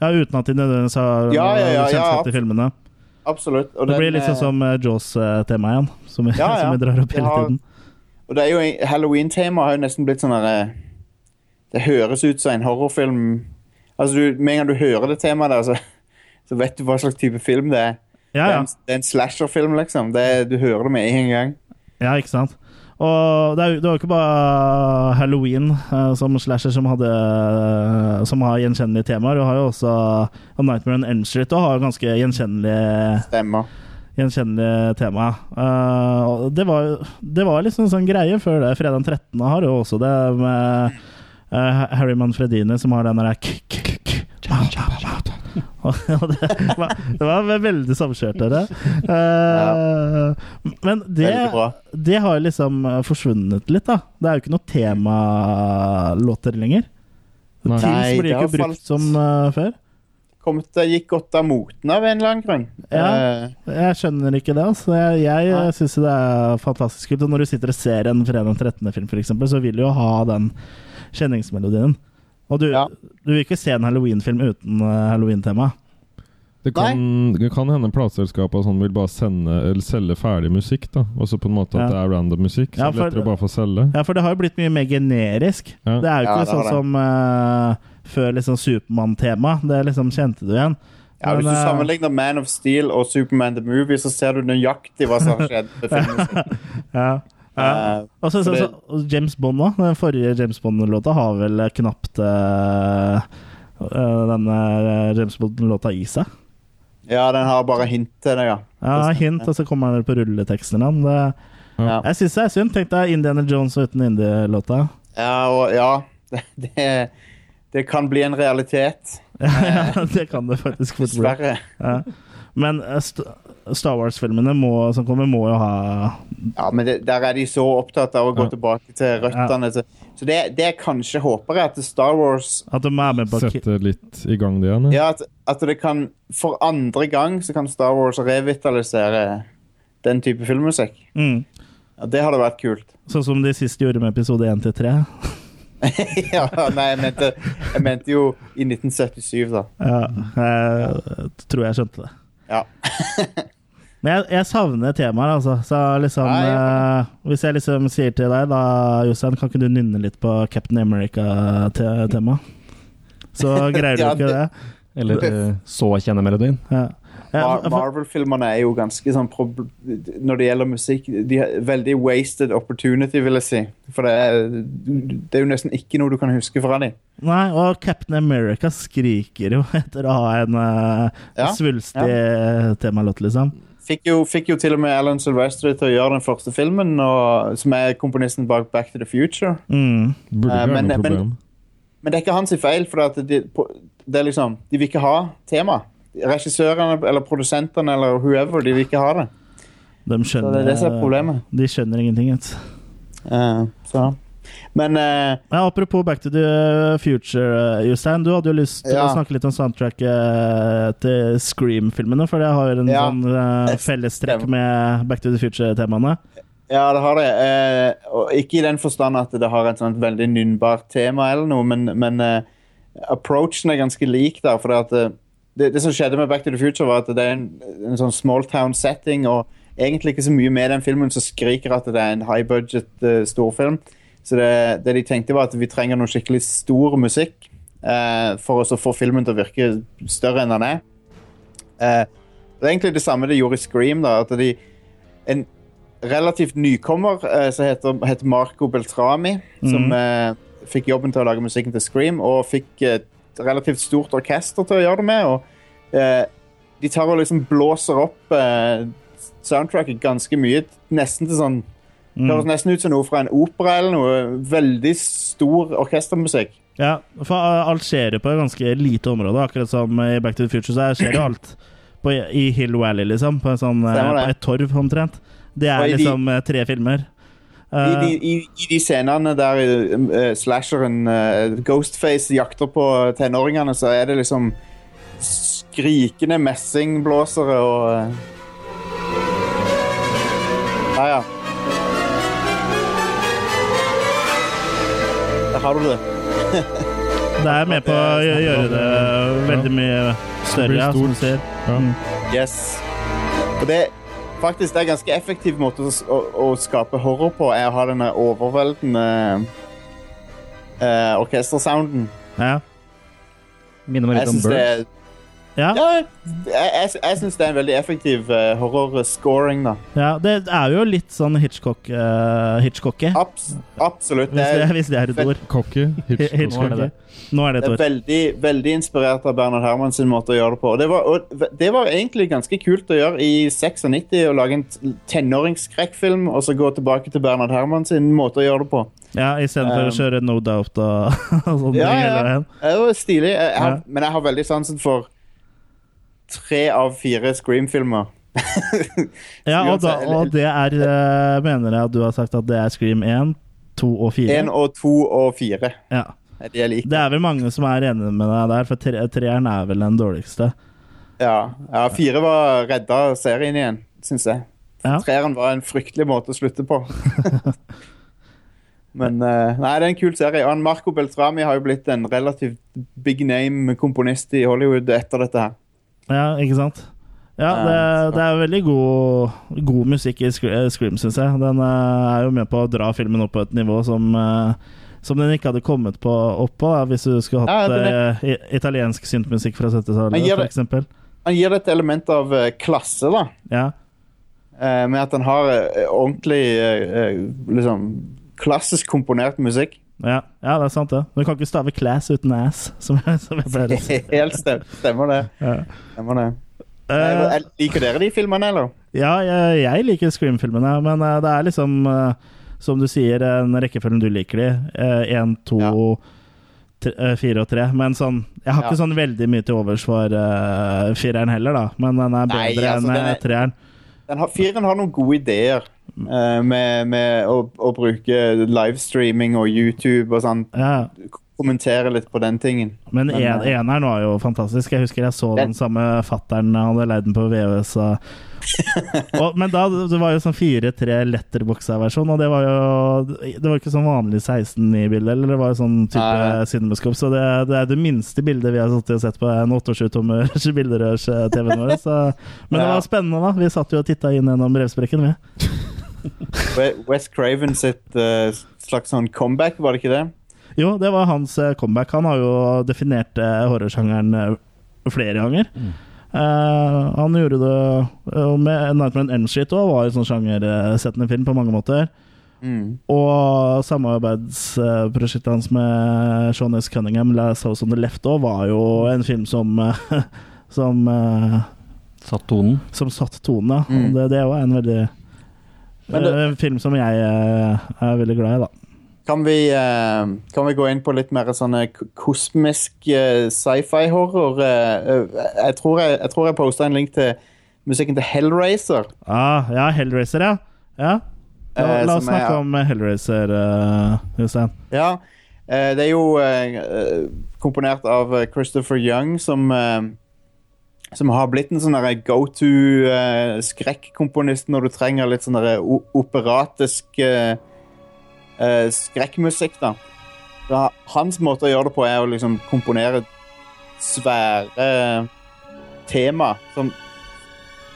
Ja, uten at de nødvendigvis har Ja, ja, ja, kjennskap ja, til filmene. Absolutt. Og Det blir litt sånn eh, som uh, Jaws-temaet igjen, som vi, som vi drar opp hele tiden. Og det er jo en- Halloween-temaet har jo nesten blitt sånn derre Det høres ut som en horrorfilm. Altså, du, Med en gang du hører det temaet der, så, så vet du hva slags type film det er. Ja, ja. en, det er en slasherfilm, liksom. Det du hører det med en gang. ja, ikke sant. Og det, er, det var jo ikke bare Halloween eh, som slasher som, hadde, eh, som har gjenkjennelige temaer. Du har jo også A Nightmare on Elm Street og har ganske gjenkjennelige Stemmer. Gjenkjennelige tema. Uh, det, var, det var liksom en sånn greie før det. Fredag den 13. har jo også det med uh, Harry Manfredini som har den der det, var, det var veldig samkjørt, dere. Uh, ja. Men det, det har liksom forsvunnet litt, da. Det er jo ikke noe temalåter lenger. Nei. Teams blir det ikke har brukt falt- som uh, før. Kom, det gikk godt av moten av en eller annen grunn. Ja. Eh, Jeg skjønner ikke det. Altså. Jeg, jeg syns det er fantastisk kult. Og når du sitter og ser en fredag 13. film, eksempel, så vil du jo ha den kjenningsmelodien. Og du, Ja. du vil ikke se en halloween-film uten eh, halloween-tema. Det kan, det kan hende plateselskap og sånn vil bare sende eller selge ferdig musikk. da Også på en måte at Ja. det er random musikk. Så Ja, det for- er lettere å bare få selge. Ja, for det har jo blitt mye mer generisk. Ja. Det er jo ikke sånn som uh, før liksom Supermann-tema. Det liksom kjente du igjen. ja, hvis du eh, sammenligner Man of Steel og Superman the Movie, så ser du nøyaktig hva som har skjedd med. Ja. Ja. Eh, Og så, så, så, James Bond òg. Den forrige James Bond-låta har vel knapt eh, eh, denne James Bond-låta i seg. ja, den har bare hint til det, ja. Ja, hint, og så kommer den på rulleteksten. Det, Ja. jeg syns det er synd. Tenk deg Indiana Jones uten indie-låta. Ja, og ja det, det, det kan bli en realitet. Ja, det kan det faktisk fort bli. Dessverre. Ja. Men St Star Wars-filmene som kommer, må jo ha Ja, men det, der er de så opptatt av å gå Ja. tilbake til røttene. Så, så det, det jeg kanskje håper, er at Star Wars At de er med på Sette litt i gang det igjen. Ja, Ja. at, at det kan For andre gang så kan Star Wars revitalisere den type filmmusikk. mm. Ja, det hadde vært kult. Sånn som de sist gjorde med episode 1 til 3. ja, nei, jeg mente, jeg mente jo i 1977, da. Ja, jeg tror jeg skjønte det. Ja. Men jeg, jeg savner temaer, altså. Så liksom Nei, ja. eh, Hvis jeg liksom sier til deg, da, Jostein, kan ikke du nynne litt på Captain America-temaet? så greier du Ja, ikke det. Eller uh, så kjenne melodien. Ja. Ja, Mar Marvel-filmene er jo ganske sånn Når det gjelder musikk De har veldig wasted opportunity, vil jeg si. For det er, det er jo nesten ikke noe du kan huske fra dem. Nei, og Captain America skriker jo etter å ha en uh, Ja, svulstig temalåt, liksom. Fikk jo, fikk jo til og med Alan Silvestri til å gjøre den første filmen, og, som er komponisten bak Back to the Future. Mm. Burde ikke være men- noe men- problem. Men det er ikke hans feil, for de, det er liksom, de vil ikke ha tema. Regissørene eller produsentene eller whoever, de vil ikke ha det. De Så skjønner det er det som er problemet. De skjønner ingenting. vet du. Eh, så. Men eh, Ja, apropos Back to the Future, eh, Jostein. Du hadde jo lyst til Ja. å snakke litt om soundtracket til Scream-filmene, for det har jo en Ja. sånn eh, fellestrekk med Back to the Future-temaene. Ja, det har det. Eh, og ikke i den forstand at det har et sånt veldig nynnbart tema, eller noe, men, men eh, approachen er ganske lik der. For det, eh, det, det som skjedde med Back to the Future, var at det er en, en sånn small town setting, og egentlig ikke så mye med den filmen som skriker at det er en high budget eh, storfilm. Så det, det de tenkte, var at vi trenger noe skikkelig stor musikk eh, for å få filmen til å virke større enn den er. Eh, det er egentlig det samme de gjorde i Scream. da, at de en relativt nykommer eh, som heter, heter Marco Beltrami, som eh, fikk jobben til å lage musikken til Scream, og fikk et relativt stort orkester til å gjøre det med. og eh, De tar og liksom blåser opp eh, soundtracket ganske mye, nesten til sånn Mm. Høres nesten ut som noe fra en opera eller noe. Veldig stor orkestermusikk. Ja, for eh, alt skjer jo på et ganske lite område, akkurat som i Back to the Future. Så skjer jo alt på, i Hill Valley, liksom. På, en sånn, eh, på et torv, omtrent. Det er liksom de- eh, tre filmer. I Eh, de, i, I de scenene der uh, slasheren uh, Ghostface jakter på tenåringene, så er det liksom skrikende messingblåsere og Ja, ja. Har du det. det er med på å gjøre det veldig mye større, ja, som du ser. Ja. Mm. Yes. Og det faktisk det er en ganske effektiv måte å, å, å skape horror på, er å ha denne overveldende uh, orkestersounden. Ja. Minner meg litt om Birds. det Ja. Ja, jeg, jeg, jeg syns det er en veldig effektiv uh, horror-scoring, da. ja, det er jo litt sånn Hitchcock uh, Hitchcocky, Abs absolutt. hvis, Det det, er, hvis det er et ord. Cocky. Hitchcock. Hitchcocky. Nå er det det et er ord. veldig, veldig inspirert av Bernhard Herman sin måte å gjøre det på. Og det, var, og det var egentlig ganske kult å gjøre i 96, å lage en tenåringsskrekkfilm, og så gå tilbake til Bernhard Herman sin måte å gjøre det på. Ja, Istedenfor Um, å kjøre No Doubt og, og sånne Ja, ting ja. Det var stilig, jeg, jeg, Ja. men jeg har veldig sansen for tre av fire Scream-filmer. Ja, og, da, og det er eh, Mener jeg at du har sagt at det er Scream 1, 2 og 4? 1 og 2 og 4. Ja. er De liker. Det er vel mange som er enige med deg der, for tre, treeren er vel den dårligste. Ja. ja, fire var redda serien igjen, syns jeg. Ja. Treeren var en fryktelig måte å slutte på. Men eh, nei, det er en kul serie. Og Marco Beltrami har jo blitt en relativt big name komponist i Hollywood etter dette her. Ja, ikke sant? Ja, det, det er veldig god, god musikk i eh, Scream, syns jeg. Den eh, er jo med på å dra filmen opp på et nivå som eh, som den ikke hadde kommet på, opp på hvis du skulle hatt ja, er... italiensk syntmusikk fra 70-tallet, Men gir det- f.eks. Han gir et element av eh, klasse, da. Ja. Eh, med at han har eh, ordentlig eh, eh, liksom klassisk komponert musikk. Ja, ja, det er sant, det. Du kan ikke stave 'class' uten 'ass', som jeg, som jeg pleier å si. Helt stem, stemmer det. Ja. Stemmer det. Uh, liker dere de filmene, eller? Ja, jeg, jeg liker Scream-filmene, men eh, det er liksom, som du sier, en rekkefølgen du liker de. Én, to, fire og tre. Men sånn Jeg har Ja. ikke sånn veldig mye til overs for uh, fireren heller, da. Men den er Nei, bedre altså, enn den treeren. Fireren har noen gode ideer eh, med, med å, å bruke livestreaming og YouTube og sånn. Ja. Kommentere litt på den tingen. Men Men, en, eh, eneren var jo fantastisk. Jeg husker jeg så Den- den samme fattern hadde leid den på VØS. Og, men da det var jo sånn 4-3 letterboxa-versjon, og det var jo Det var ikke sånn vanlig 16-9-bilde, eller det var jo sånn type ja, cinemascope. Så det, det er det minste bildet vi har sett på en 28-tommers bilderørs-TV-en vår. Så, men det var spennende, da. Vi satt jo og titta inn gjennom brevsprekken, vi. We- Wes Craven sitt uh, slags sånn comeback, var det ikke det? Jo, det var hans eh, comeback. Han har jo definert uh, horrorsjangeren flere ganger. Eh, han gjorde det uh, med Nightmare on Elm Street òg, var jo sånn sjangersettende film på mange måter. Mm. Og samarbeidsprosjektet hans med Sean S. Cunningham, 'Last House on the Left', også, var jo en film som som, Satt tonen. som satt tonen. ja. Mm. Det, det var en veldig Men det- En film som jeg eh, er veldig glad i, da. Kan vi, eh, kan vi gå inn på litt mer sånne kosmisk eh, sci-fi-horror? Jeg tror jeg, jeg, tror jeg posta en link til musikken til Hellraiser. Ah, ja, Hellraiser, ja. ja. La, la oss snakke er- om Hellraiser, uh, Ja, det er jo komponert av Christopher Young, som som har blitt en sånn go to uh, skrekkomponist når du trenger litt sånn operatisk uh, uh, skrekkmusikk, da. da. hans måte å gjøre det på er å liksom komponere svære tema, som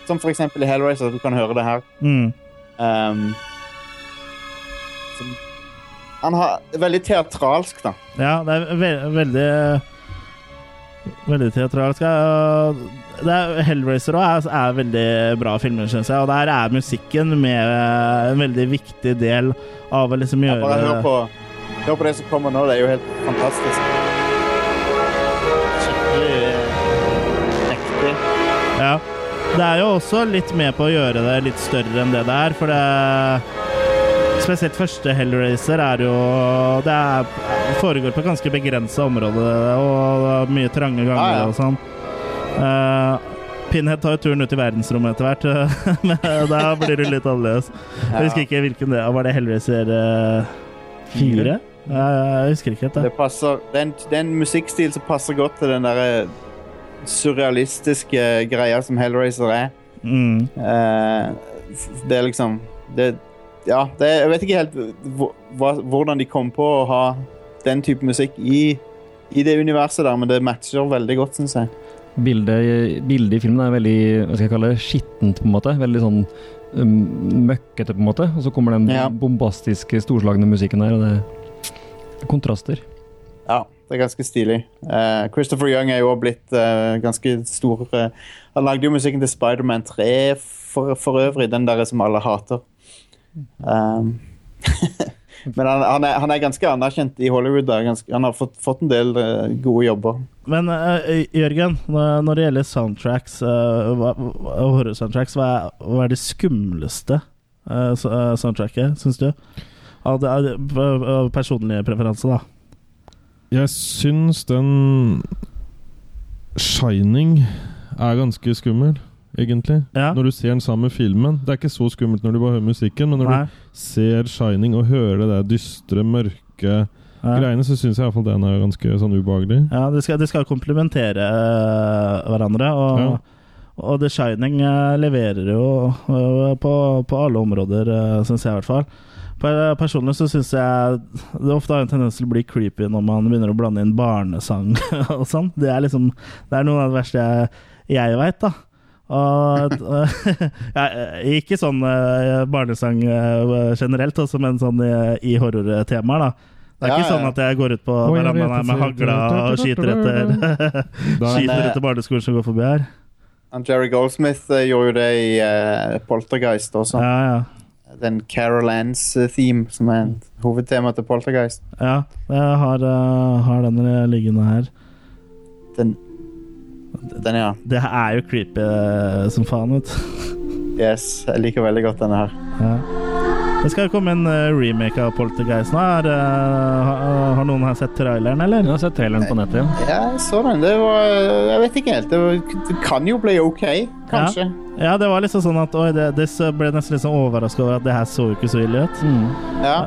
som for eksempel i Hellraiser, du kan høre det her. Mm. Um, som, han har veldig teatralsk, da. Ja, det er ve veldig Veldig teatralsk. Det er, Hellraiser også er, er veldig bra filmer, syns jeg. Og der er musikken med en veldig viktig del av å liksom Ja, gjøre bare hør på, hør på det som kommer nå. Det er jo helt fantastisk. Skikkelig ekte. Ja. Det er jo også litt med på å gjøre det litt større enn det det er, for det Spesielt første Hellraiser er jo Det er, foregår på et ganske begrensa område og mye trange ganger Ja, ja. og sånn. Eh, Pinhead tar jo turen ut i verdensrommet etter hvert, men da blir det litt annerledes. Jeg husker ikke hvilken det var. det Hellraiser uh, fire? Ja, jeg husker ikke helt det. Det passer Det er en, det er en musikkstil som passer godt til den derre surrealistiske greia som Hellraiser er. Mm. Uh, det er liksom det, Ja, det, jeg vet ikke helt hvordan de kom på å ha den type musikk i, i det universet der, men det matcher veldig godt, syns jeg. Bildet, bildet i filmen er veldig hva skal jeg kalle det, skittent, på en måte. Veldig sånn um, møkkete, på en måte. Og så kommer den Ja. bombastiske, storslagne musikken der, og det er kontraster. Ja, det er ganske stilig. Uh, Christopher Young er jo blitt uh, ganske stor. uh, han lagde jo musikken til Spiderman 3 for, for øvrig, den der som alle hater. Um, men han, han, er, han er ganske anerkjent i Hollywood. Da. Ganske, han har fått, fått en del uh, gode jobber. Men uh, Jørgen, når det gjelder soundtracks, uh, horror-soundtracks, hva, er- hva er det skumleste soundtracket, syns du? Av det- av personlige preferanser, da. Jeg syns den Shining er ganske skummel, egentlig. Ja. Når du ser den samme filmen. Det er ikke så skummelt når du bare hører musikken, men når Nei. du ser Shining og hører det der dystre, mørke Ja. greiene, så syns jeg iallfall den er ganske sånn ubehagelig. Ja, de skal, de skal komplementere uh, hverandre. Og, Ja. og The Shining uh, leverer jo uh, på, på alle områder, uh, syns jeg i hvert fall. Per, personlig så syns jeg det ofte har en tendens til å bli creepy når man begynner å blande inn barnesang og sånn. Det er liksom Det er noe av det verste jeg, jeg veit, da. Og ja, Ikke sånn eh, barnesang eh, generelt, også, men sånn i, i horrortemaer, da. Det er Ja, ikke sånn at jeg går ut på verandaen her med hagla og skyter etter Skyter etter barneskolen som går forbi her. Jerry Goldsmith eh, gjorde jo det i uh, Poltergeist også. Ja, ja. Den Carol Anns-theme, som er hovedtema til Poltergeist. ja jeg har, uh, har den liggende her. Den, den ja. Det er jo creepy eh, som faen, vet du. Yes, jeg liker veldig godt denne her. Ja. Det skal komme en eh, remake av Poltergeist nå. Eh, har, har noen her sett traileren, eller? Jeg har sett traileren på nettet, ja. Ja, jeg så den. Det var Jeg vet ikke helt. Det, var, det kan jo bli OK, kanskje. Ja, det var liksom sånn at Oi, det, det ble nesten litt sånn overraska over at det her så jo ikke så ille ut. Mm. Ja.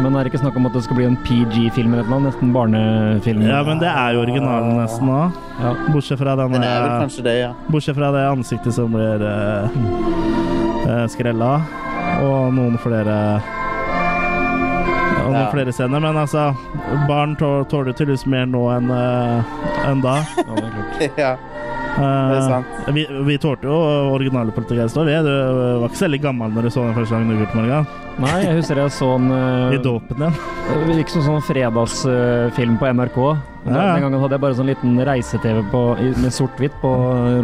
Men er det ikke snakk om at det skal bli en PG-film eller noe? Nesten barnefilm? Ja, men det er jo originalen nesten òg. Ja. Bortsett fra denne, er vel eh, det, ja. Bortsett fra det ansiktet som blir uh, skrella, og noen flere Og noen Ja. flere scener. Men altså, barn tå- tåler tydeligvis mer nå enn uh, en da. Ja, det er klart. ja. Eh, sant. vi, vi tålte jo originale Poltergeist òg, vi. Du var ikke så veldig gammel når du så den første gangen. du Morgan. Nei, jeg husker jeg så en I uh, dåpen din. Det gikk som sånn fredagsfilm på NRK. Ja, ja. Den gangen hadde jeg bare sånn liten reise-TV med sort-hvitt på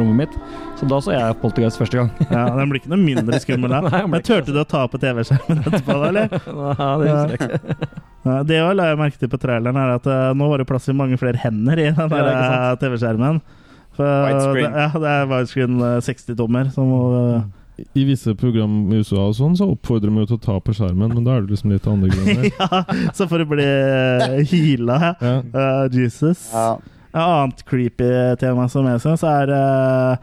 rommet mitt. Så da så jeg Poltergeist første gang. Ja, Den blir ikke noe mindre skummel da. Nei, Men turte du å ta på TV-skjermen etterpå, da, eller? Nei, det husker jeg ikke. Det også la jeg merke til på traileren, er at uh, nå var det plass til mange flere hender i den eh, TV-skjermen. For, Widescreen. det- Ja, det er widescreen eh, 60-tommer. Som uh, I visse program i USA og sånn, så oppfordrer de jo til å ta på skjermen, men da er det liksom litt andre grunner. Ja, så for å bli heala Ja. Uh, Jesus. Ja. Et annet creepy tema som jeg syns, er uh,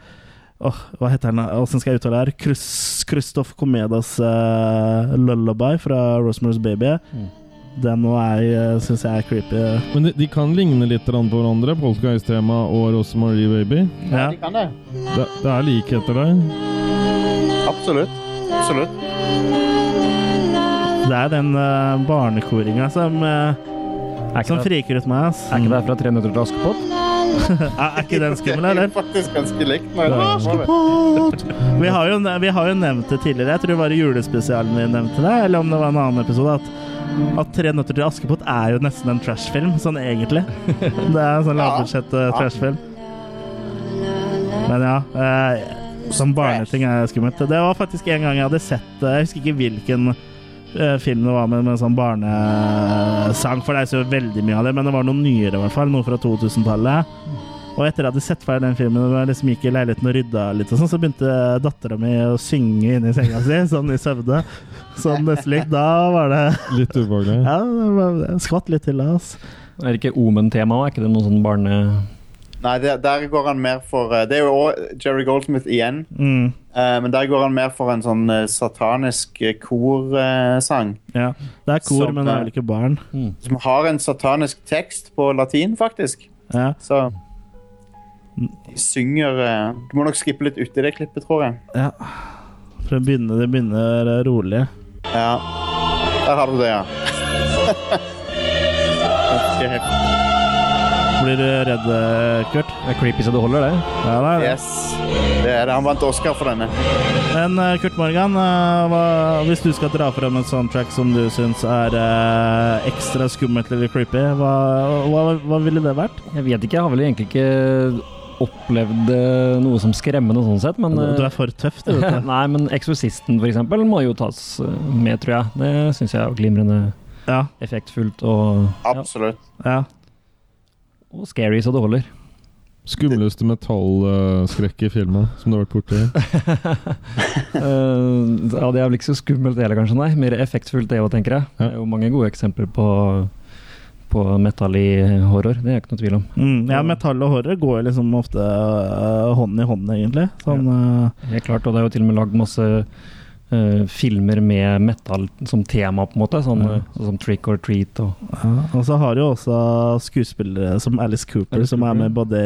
oh, hva heter den? Åssen skal jeg uttale det her? Krus- Christoph Komedas uh, 'Lullaby' fra Rosemary's Baby. Mm. Den nå er, syns jeg er creepy. Men de, de kan ligne litt på hverandre, Poltergeist-tema og Rosemary Baby. ja, Ja. de kan det. Det, det er likheter der. Absolutt. Absolutt. Det er den uh, barnekoringa som, uh, Er som det, friker ut meg. ass. er ikke det fra Tre nøtter til Askepott? Er, ikke den skummel, Det er eller? faktisk ganske likt. Det. Vi har, jo, vi har jo nevnt det tidligere, jeg tror det var i julespesialen vi nevnte det, eller om det var en annen episode, at, at 'Tre nøtter til Askepott' er jo nesten en trashfilm, sånn egentlig. Det er en sånn Ja. lavbudsjett uh, trashfilm. Men ja. eh, som barneting er skummelt. Det var faktisk en gang jeg hadde sett eh, Jeg husker ikke hvilken uh, film det var med, med sånn barnesang, for det er så veldig mye av det, men det var noe nyere, i hvert fall. Noe fra 2000-tallet. Og etter at jeg hadde sett ferdig den filmen og liksom gikk i leiligheten og rydda litt, og sånn, så begynte dattera mi å synge inni senga si, sånn i søvne. Sånn nesten. Da var det Litt ubehagelig. Ja, jeg skvatt litt til det, altså. Er det ikke Omen-tema òg? Er ikke det noe sånn barne... Nei, der, der går han mer for eh, Det er jo også Jerry Goldsmith igjen. Mm, Uh, men der går han mer for en sånn eh, satanisk korsang. Uh, ja. Det er kor, Som, men det er vel ikke barn. Mm. som har en satanisk tekst på latin, faktisk. Ja. Så de synger uh, Du må nok skippe litt uti det klippet, tror jeg. ja. For det begynner, det begynner rolig. Ja. Der har du det, ja. Blir du redd, Kurt? Det er creepy så det holder, det. Ja, det er det. Yes. Det er det. Han vant Oscar for denne. Men eh, Kurt Morgan, eh, hva, hvis du skal dra frem et soundtrack som du syns er eh, ekstra skummelt eller creepy, hva, hva, hva ville det vært? Jeg vet ikke, jeg har vel egentlig ikke opplevd eh, noe som skremmende sånn sett, men Du eh, er for tøff, du. Nei, men Eksorsisten for eksempel må jo tas eh, med, tror jeg. Det syns jeg er glimrende Ja, effektfullt og, ja, Absolutt. ja. og scary så det holder. Skumleste metallskrekk i filmen som du har vært borti. Eh, ja, det er vel ikke så skummelt det heller, kanskje, nei. Mer effektfullt det òg, tenker jeg. Det er jo mange gode eksempler på, på metal i horror, det er ikke noe tvil om. Mm, ja, metall og horror går liksom ofte uh, hånd i hånd, egentlig. Sånn, ja. Helt klart, og det er jo til og med lagd masse Uh, filmer med metal som tema, på en måte. Sånn, Ja. eh, sånn som Trick or Treat og ja. Og så har du jo også skuespillere som Alice Cooper, Alice som er Cooper. med både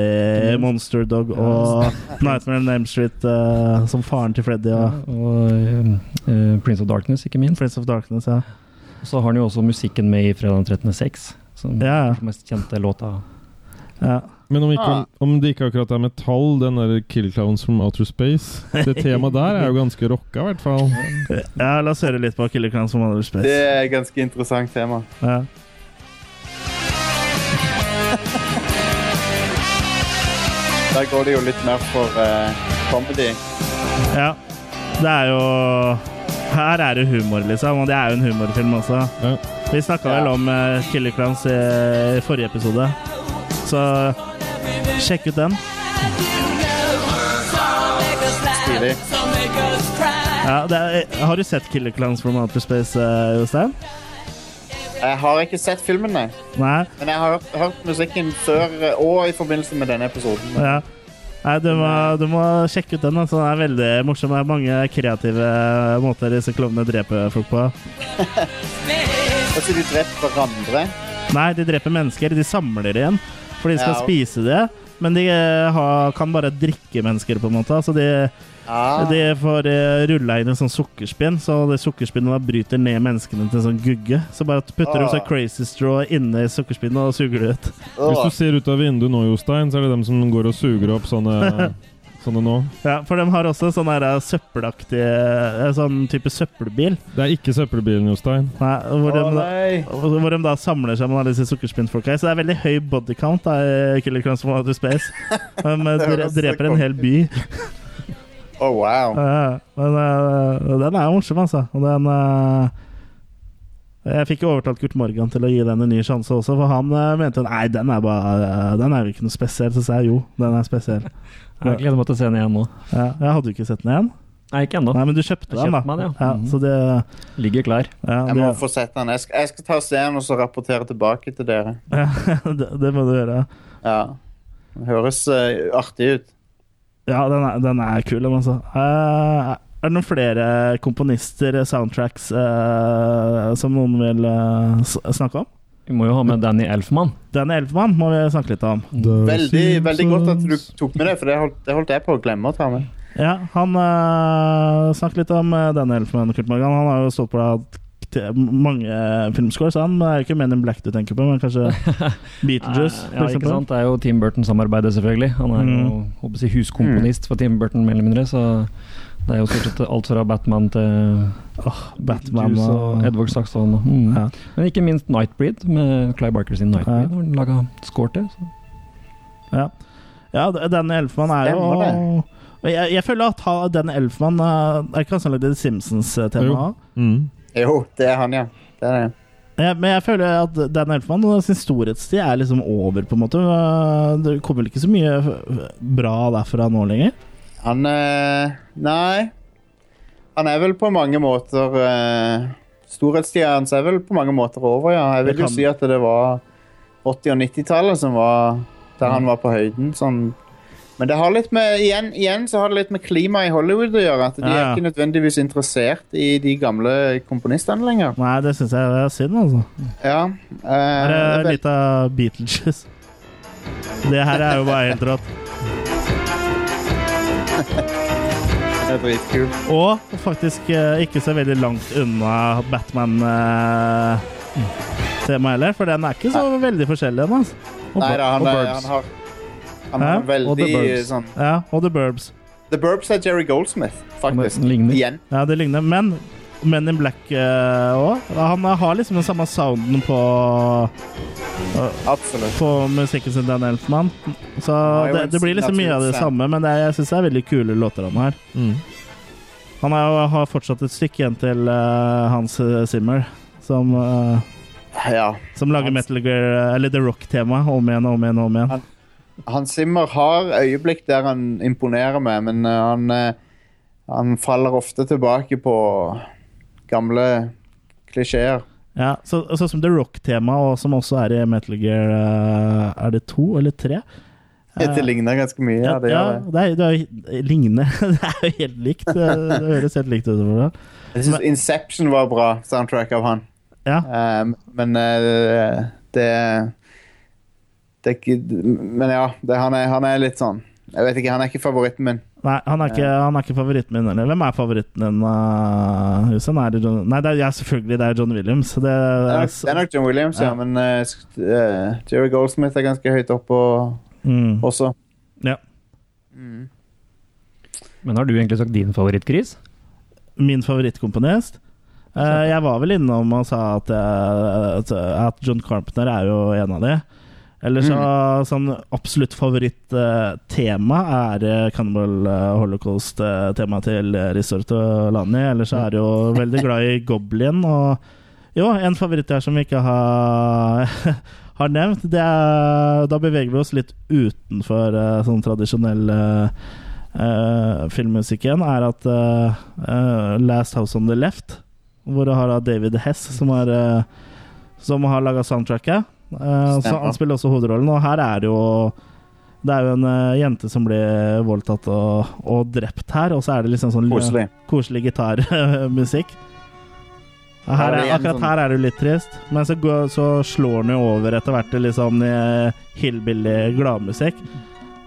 i Monster Dog og Nightmare on Elm Street, uh, som faren til Freddy og og uh, eh, Prince of Darkness, ikke minst. Prince of Darkness. Ja. Så har han jo også musikken med i Fredag den 13. 6, som Ja, mest kjente låta. Ja. Men om, ikke, Ah. om det ikke akkurat er metall, den der Kill Clowns from Outer Space Det temaet der er jo ganske rocka, i hvert fall. ja, la oss høre litt på Kill Clowns from Outer Space. Det er et ganske interessant tema. Ja. Der går det jo litt mer for uh, comedy. ja. Det er jo Her er det humor, liksom, og det er jo en humorfilm også. Ja. Vi snakka vel om uh, Killer Clowns i, i forrige episode, så sjekk ut den. Stilig. Ja, det er, har du sett Killer Clowns from Outer Space, uh, Jostein? Jeg har ikke sett filmen, nei. Nei? Men jeg har hørt, hørt musikken før eh, og i forbindelse med denne episoden. Ja. Nei, du må, du må sjekke ut den. Altså. Den er veldig morsom. Det er mange kreative måter disse klovnene dreper folk på. Altså, de dreper hverandre. Nei, de dreper mennesker. De samler det igjen, for de skal Ja, spise det. men de eh, har, kan bare drikke mennesker, på en måte. Altså de, Ah. de får uh, rulla inn en sånn sukkerspinn, så det sukkerspinnet da bryter ned menneskene til en sånn gugge. Så bare putter du Ah. så crazy straw inni sukkerspinnet og suger det ut. Hvis du ser ut av vinduet nå, Jostein, så er det dem som går og suger opp sånne, sånne nå. Ja, For de har også sånn her eh, søppelaktig eh, Sånn type søppelbil. Det er ikke søppelbilen, Jostein. Nei, hvor, Å, de, da- nei. hvor de da samler seg med alle disse sukkerspinnfolka. Så det er veldig høy body count da, i Killer Crowns from Outer Space. De eh, så dreper en hel by. Å, wow. Ja, men uh, den er jo morsom, altså. Og den uh, Jeg fikk jo overtalt Kurt Morgan til å gi den en ny sjanse også, for han uh, mente nei, den er bare Den er jo ikke noe spesiell. Så sa jeg jo, den er spesiell. Jeg gleder meg til å se den igjen nå. Ja, jeg hadde jo ikke sett den igjen. Nei, ikke ennå. Men du kjøpte kjøpte den, da. kjøpte ja. den, ja. Mhm. så det Ligger klar. ja, Jeg må få sett den. Jeg skal, jeg skal ta og se den og så rapportere tilbake til dere. ja, det, det må du gjøre. Ja. Det høres uh, artig ut. Ja, den er, den er kul, den, altså. Uh, er det noen flere komponister, soundtracks, uh, som noen vil snakke om? Vi må jo ha med Danny Elfman. Danny Elfman må vi snakke litt om. Veldig, veldig godt at du tok med det, for det holdt, det holdt jeg på å glemme å ta med. Ja, han uh, snakket litt om uh, Danny Elfman, Kurt Morgan. Han har jo stått på at- mange mange filmscores, han. Det er jo ikke Men in Black du tenker på, men kanskje Beetlejuice, ja, ikke sant? Det er jo Tim Burton-samarbeidet, selvfølgelig. Han er jo Mm. håper jeg, huskomponist for Tim Burton, mer eller mindre. Så det er jo stort sett alt fra Batman til oh, Batman og og Edward Saxon. Mm. Ja. Men ikke minst Nightbreed, med Clive Barker sin Nightbreed. Ja. Laga score til. Så. Ja, ja Danny Elfman er jo og jeg, jeg føler at ha- den Elfman uh, Er ikke han som lagde Jo. Simpsons-temaet? Mm. Jo, det er han, ja. Det er det. Ja, men jeg føler at Dan Elfman og sin storhetstid er liksom over, på en måte. Uh, Det kommer vel ikke så mye bra derfra nå lenger? Han eh, Nei. Han er vel på mange måter uh, Storhetstida hans er vel på mange måter over, ja. Jeg vil jo si at det var 80- og 90-tallet som var der han var på høyden. Sånn. Men det har litt med igjen, igjen så har det litt med klimaet i Hollywood å gjøre. At de Ja, ja. er ikke nødvendigvis interessert i de gamle komponistene lenger. Nei, det syns jeg er synd, altså. Ja. uh, det er litt av Beatles. Det her er jo bare helt rått. Er. Og faktisk eh, ikke så veldig langt unna Batman-temaet heller, for den er ikke så veldig forskjellig. ennå. Altså. Og, Nei da, han, og er, Burbs. han har Han ja? har Og The veldig Burbs. sånn Ja, og The Burbs. The Burbs er Jerry Goldsmith, faktisk. Igjen. Ja, det ligner. Men Men in Black òg. han har liksom den samme sounden på uh, på musikken sin, Dan Elfman. Så det, det blir liksom mye av det samme, men det jeg syns det er veldig kule låter han har. Mm. Han er, har fortsatt et stykke igjen til uh, Hans Zimmer, som, eh, Ja. som lager Hans- Metal Gear, eller The Rock-tema om igjen og om igjen om igjen. Hans Zimmer har øyeblikk der han imponerer meg, men eh, han, eh, han faller ofte tilbake på gamle klisjeer. Ja, så, Sånn som The Rock-tema, og som også er i Metal Gear eh, Er det to eller tre? Det ligner ganske mye. Ja, det ja, det. det, er, det er, ligner. Det er jo helt likt. Det, det høres helt likt ut. Jeg syns Inception var bra soundtrack av han. Ja. Um, men uh, det Men ja, det, han, er, han er litt sånn Jeg vet ikke, han er ikke favoritten min. Nei, han er, ikke, han er ikke favoritten min heller. Hvem er favoritten din, uh, Hussein? Er det John Nei, det er, ja, selvfølgelig det er John Williams. Det, Det er er, nok, det er nok John Williams, ja, Ja. men uh, eh, Jerry Goldsmith er ganske høyt oppe og- mm, også. ja. Men har du egentlig sagt din favoritt, Chris? Min favorittkomponist? Uh, jeg var vel innom og sa at, jeg- at, at John Carpenter er jo en av de. Eller så sånn absolutt favoritt-tema er eh, Cannibal eh, Holocaust-temaet til eh, Ristorto Lani. Eller så er jeg jo veldig glad i Goblin. Og jo, en favoritt her som vi ikke har, har nevnt, det er Da beveger vi oss litt utenfor sånn tradisjonell uh, filmmusikk igjen, er at uh, uh, Last House on the Left, hvor du har da David Hess, som har, uh, som har laga soundtracket. Eh, så han spiller også hovedrollen, og her er det jo det er jo en eh, jente som blir voldtatt og, og drept her, og så er det liksom sånn Koselig. koselig gitarmusikk. Akkurat sånn- her er det jo litt trist, men så, går, så slår den jo over etter hvert til litt sånn eh, hillbilly gladmusikk.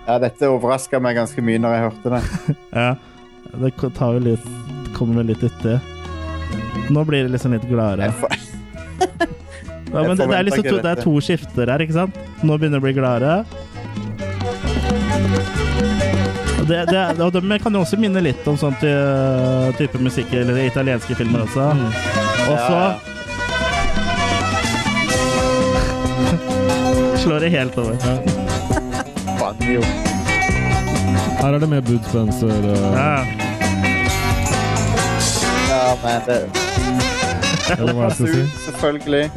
Ja, dette overraska meg ganske mye når jeg hørte det. Ja. Det tar jo litt Kommer vel litt uti. Nå blir det liksom litt gladere. Ja, men det, det, er liksom to, det er to skifter her, ikke sant? Nå begynner det å bli gladere. Og det, det, og de kan jo også minne litt om sånn ty- type musikk eller italienske filmer også. Og så Ja, slår det helt over. Ja. Her er det mer Bud Spencer. eh, Ja. Ja, men det Eller hva jeg skal si. Selvfølgelig.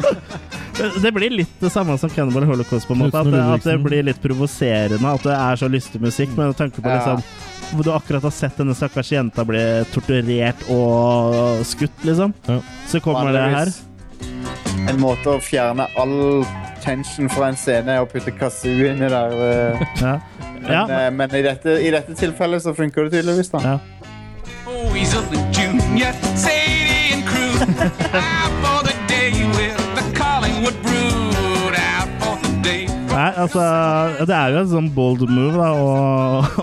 Det blir litt det samme som Cannibal Holocaust, på en måte. At det, at det blir litt provoserende. At det er så lystig musikk, men med tanke på liksom hvor du akkurat har sett denne stakkars jenta bli torturert og skutt, liksom. Ja. Så kommer det her. En måte å fjerne all tension fra en scene er å putte kazoo inni der. eh. Ja. Men, Ja. eh, men i, dette, i dette tilfellet så funker det tydeligvis, da. ja. Oh, Nei, altså Det er jo en sånn bold move da å,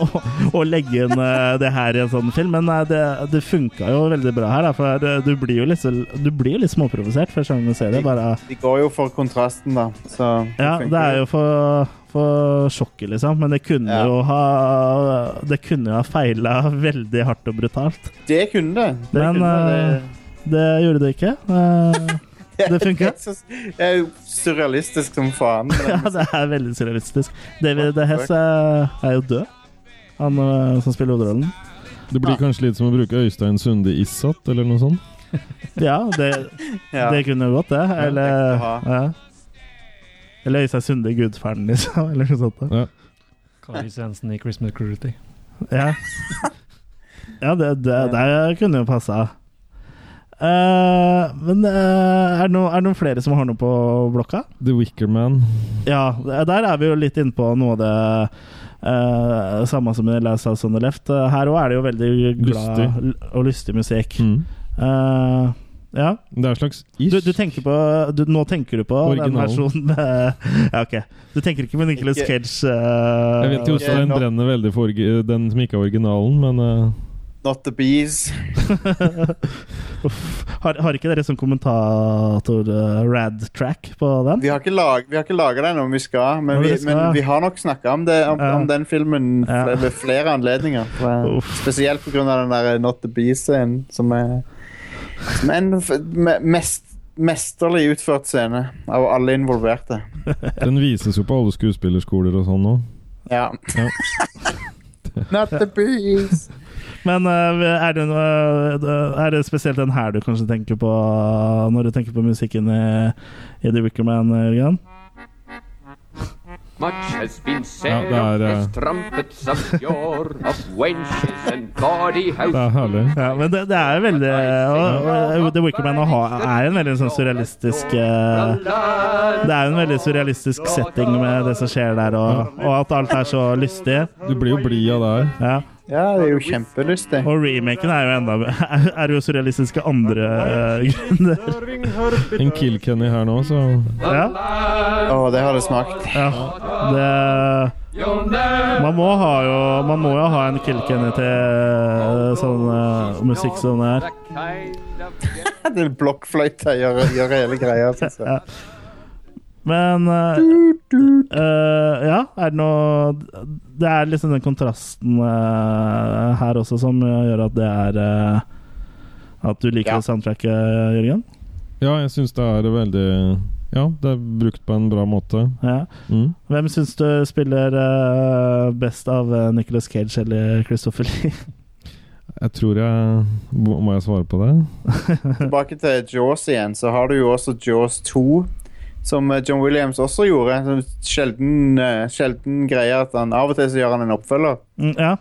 å, å legge inn eh, det her i en sånn film, men nei, det, det funka jo veldig bra her. Da, for det, du blir jo litt, du blir litt småprovosert første gang du ser det. Bare De går jo for kontrasten, da. Så Ja, funker det er jo for, for sjokket, liksom. Men det kunne Ja. jo ha Det kunne jo ha feila veldig hardt og brutalt. Det kunne det. det, Men, kunne det. Det gjorde det ikke. Eh, det funker. Det er, jo surrealistisk som faen. Ja, det er veldig surrealistisk. David Hess er, er jo død, han eh, som spiller hovedrollen. Det blir kanskje litt som å bruke Øystein Sunde Issat, eller noe sånt. Ja, det, det kunne jo gått, det. Eller, ja. eller Øystein Sunde Gudferden, Gudfaren, liksom. Eller noe sånt. Ja. Kari Svendsen i Christmas Cruelty. Ja, ja det, det, det kunne jo passa. Eh, men uh, er, det noe, er det noen flere som har noe på blokka? The Wicker Man. Ja, der er vi jo litt inne på noe av det uh, samme som i Last House on the Left. Eh, Her òg er det jo veldig glad Lystig. og lystig musikk. Mm. Eh, ja. Det er en slags ish. Du, du tenker på du, Nå tenker du på den Originalen. versjonen med Ja, ok. Du tenker ikke på Nicholas Cage? eh, Jeg vet Jostein den brenner veldig for den som ikke er originalen, men eh, Not the bees. Har, har ikke dere sånn kommentator uh, rad-track på den? Vi har ikke, lag, vi har ikke laga den om vi skal, men vi, vi skal. men vi har nok snakka om, om, Ja. om den filmen Ja. ved flere anledninger. Uff. Spesielt pga. den der Not the Bees-scenen, som er som er en mest, mesterlig utført scene av alle involverte. den vises jo på alle skuespillerskoler og sånn nå. Ja. Ja. Not the bees. Men uh, er, det er det spesielt den her du kanskje tenker på når du tenker på musikken i, i The Wicker Man, Jørgen? Much has been said Ja, er, of eh, the strumpets of yore, of wenches and bawdy Det er herlig. Ja, men det, det er jo veldig og, og, The Wicker Man har, er en veldig sånn surrealistisk uh, Det er en veldig surrealistisk setting med det som skjer der, og, og at alt er så lystig. Du blir jo blid av det her. Ja. Ja, det er jo kjempelystig. Og remaken er jo enda er, er jo surrealistisk av andre uh, grunner. En Kilkenny her nå, så Ja. Å, det har det smakt. Ja, det Man må ha jo Man må jo ha en Kilkenny til eh, sånn uh, musikk som det er. Den blokkfløyta gjør, gjør hele greia. synes jeg. Ja. Men eh, uh, Ja, er det noe Det er liksom den kontrasten uh, her også som gjør at det er At du liker Ja. soundtracket, Jørgen? Ja, jeg syns det er veldig Ja, det er brukt på en bra måte. Ja. Mm. Hvem syns du spiller best av uh, Nicholas Cage eller Christopher Lee? Jeg tror jeg må jeg svare på det? Tilbake til Jaws igjen, så har du jo også Jaws 2. Som eh, John Williams også gjorde. Som sjelden, eh, sjelden greie at han Av og til så gjør han en oppfølger. Mm, ja.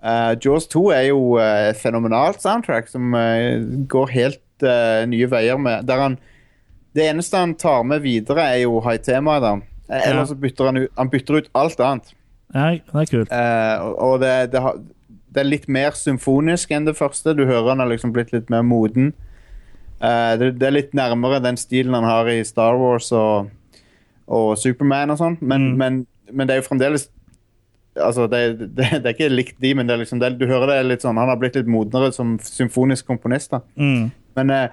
Uh, Jaws 2 er jo et fenomenalt soundtrack som uh, går helt nye veier med Der han Det eneste han tar med videre, er jo high-temaet. da. Eh, Ja. Eller så bytter han ut, han bytter ut alt annet. ja, det er kult. Og og det, det, har, det er litt mer symfonisk enn det første. Du hører han har liksom blitt litt mer moden. Eh, det, det er litt nærmere den stilen han har i Star Wars og, og Superman og sånn, men, Mm. men, men det er jo fremdeles Altså, det, det, det er ikke likt de, men det liksom, det, du hører det er litt sånn Han har blitt litt modnere som symfonisk komponist. da Mm. Men uh,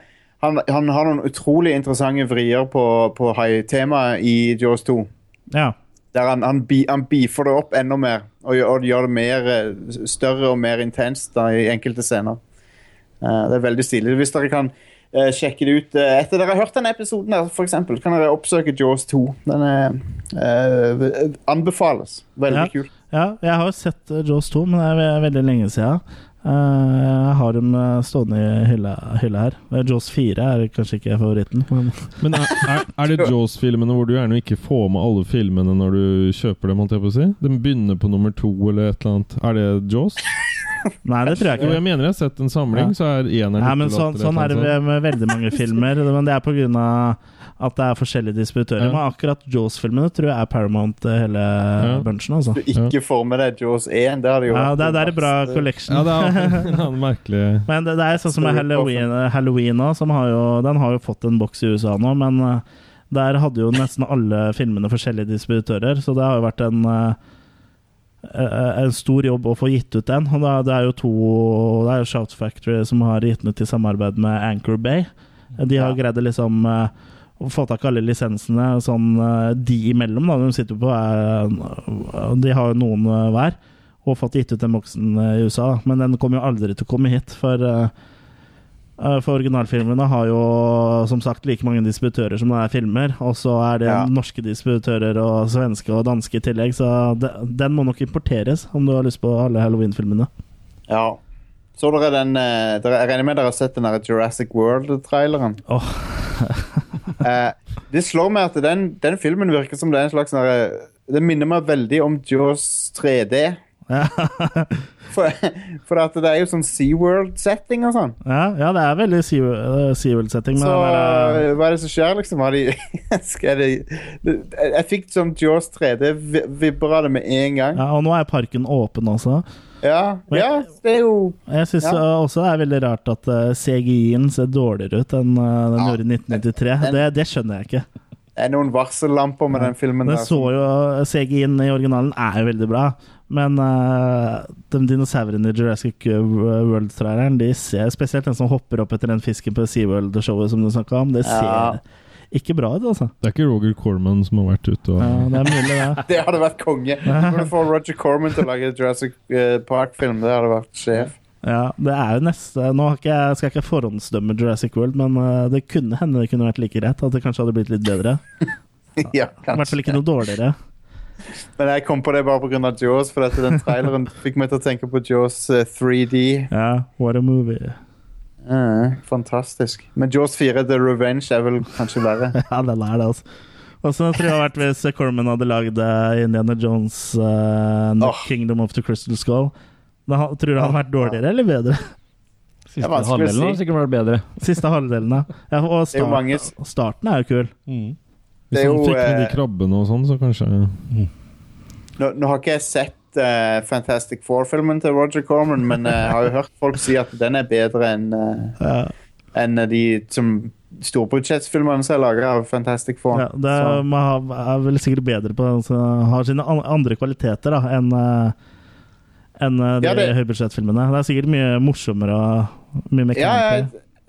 han, han har noen utrolig interessante vrier på, på high-temaet i Jaws 2. Ja. Der han, han, bi, han beefer det opp enda mer og og gjør det mer eh, større og mer intenst da, i enkelte scener. Uh, det er veldig stilig. Hvis dere kan eh, sjekke det ut eh, etter dere har hørt denne episoden, der, for eksempel, kan dere oppsøke Jaws 2. Den er, eh, anbefales. Veldig Ja. kul. ja, jeg har jo sett eh, Jaws 2, men det er veldig lenge siden. Eh, jeg har dem stående i hylla, hylla her. Jaws 4 er kanskje ikke favoritten. Men Men er, er, er det Jaws-filmene hvor du gjerne ikke får med alle filmene når du kjøper dem? holdt jeg på å si? De begynner på nummer to eller et eller annet. Er det Jaws? Nei, det tror jeg Jo, jeg mener jeg har sett en samling, Ja. så er eneren ja, men sånn, sånn er det med, med veldig mange filmer. Men det er pga. at det er forskjellige distributører. Ja. Men akkurat Jaws-filmene tror jeg er Paramount hele hele bunchen. Altså. Du ikke får med deg Jaws 1. Det hadde jo Ja, det, det er en bra collection. Ja, det er merkelig Men det, det er sånn som med Halloween, Halloween også, som har jo, den har jo fått en boks i USA nå, men eh, der hadde jo nesten alle filmene forskjellige distributører, så det har jo vært en eh, eh, en stor jobb å få gitt ut den. Og det er jo to Det er jo Shout Factory som har gitt den ut i samarbeid med Anchor Bay. De har Ja. greid å liksom eh, få tak i alle lisensene sånn eh, de imellom, da. De sitter på eh, De har jo noen eh, hver og fått gitt ut den boksen eh, i USA, da. men den kommer jo aldri til å komme hit. For, eh, eh, for originalfilmene har jo som sagt like mange distributører som det er filmer, og så er det Ja. norske distributører og svenske og danske i tillegg, så de, den må nok importeres om du har lyst på alle Halloween-filmene. Ja. Så dere den eh, dere, Jeg regner med dere har sett den der Jurassic World-traileren. Eh, det slår meg at den, den filmen virker som det er en slags sånn Det minner meg veldig om Jaws 3D. For, for det er jo sånn SeaWorld-setting og sånn. ja, ja, det er veldig eh, SeaWorld-setting. Så der, eh, hva er det som skjer, liksom? Har de, de, jeg fikk sånn Jaws 3D, vibra det med en gang. ja, og nå er parken åpen også. Ja, Men- ja det er jo Jeg syns Ja. også det er veldig rart at eh, CGI-en ser dårligere ut enn eh, den Ja, gjorde i 1993. den- det, det skjønner jeg ikke. Det er noen varsellamper med den filmen. Den der så jo CGI-en i originalen er jo veldig bra, men uh, de dinosaurene i Jurassic World-traileren, de ser spesielt den som hopper opp etter den fisken på SeaWorld-showet som du snakka om, det ser Ja. ikke bra ut, altså. Det er ikke Roger Corman som har vært ute og Ja, det er mulig, ja. Det hadde vært konge. Når du får Roger Corman til å lage Jurassic eh, Park-film, det hadde vært sjef. Ja, det er jo neste Nå har ikke skal jeg ikke forhåndsdømme Jurassic World, men eh, det kunne hende det kunne vært like greit. At det kanskje hadde blitt litt bedre. ja, kanskje. I hvert fall ikke noe dårligere. Men jeg kom på det bare pga. Jaws, for dette, den traileren fikk meg til å tenke på Jaws eh, 3D. Ja, what a movie. Eh, fantastisk. Men Jaws 4 The Revenge er vel kanskje verre. Ja, den er det, altså. Og så tror jeg det vært hvis Corman hadde lagd eh, Indiana Jones uh, oh. Kingdom of the Crystal Skull. Da, ha- tror du det hadde vært dårligere eller bedre? Siste halvdelen har si. sikkert vært bedre. Siste halvdelen. Ja, og start, starten er jo kul. Mm. Hvis han fikk med de eh, krabbene og sånn, så kanskje Nå, nå har ikke jeg sett uh, Fantastic Four-filmen til Roger Corman, men jeg jeg har jo hørt folk si at den er bedre enn uh, Ja, enn de som storbudsjettsfilmene som er laga av Fantastic Four. ja, det er, man har- er vel sikkert bedre på altså, Har sine andre kvaliteter da enn eh, enn eh, de Ja, det- høybudsjettfilmene. Det er sikkert mye morsommere og mye mer ja, jeg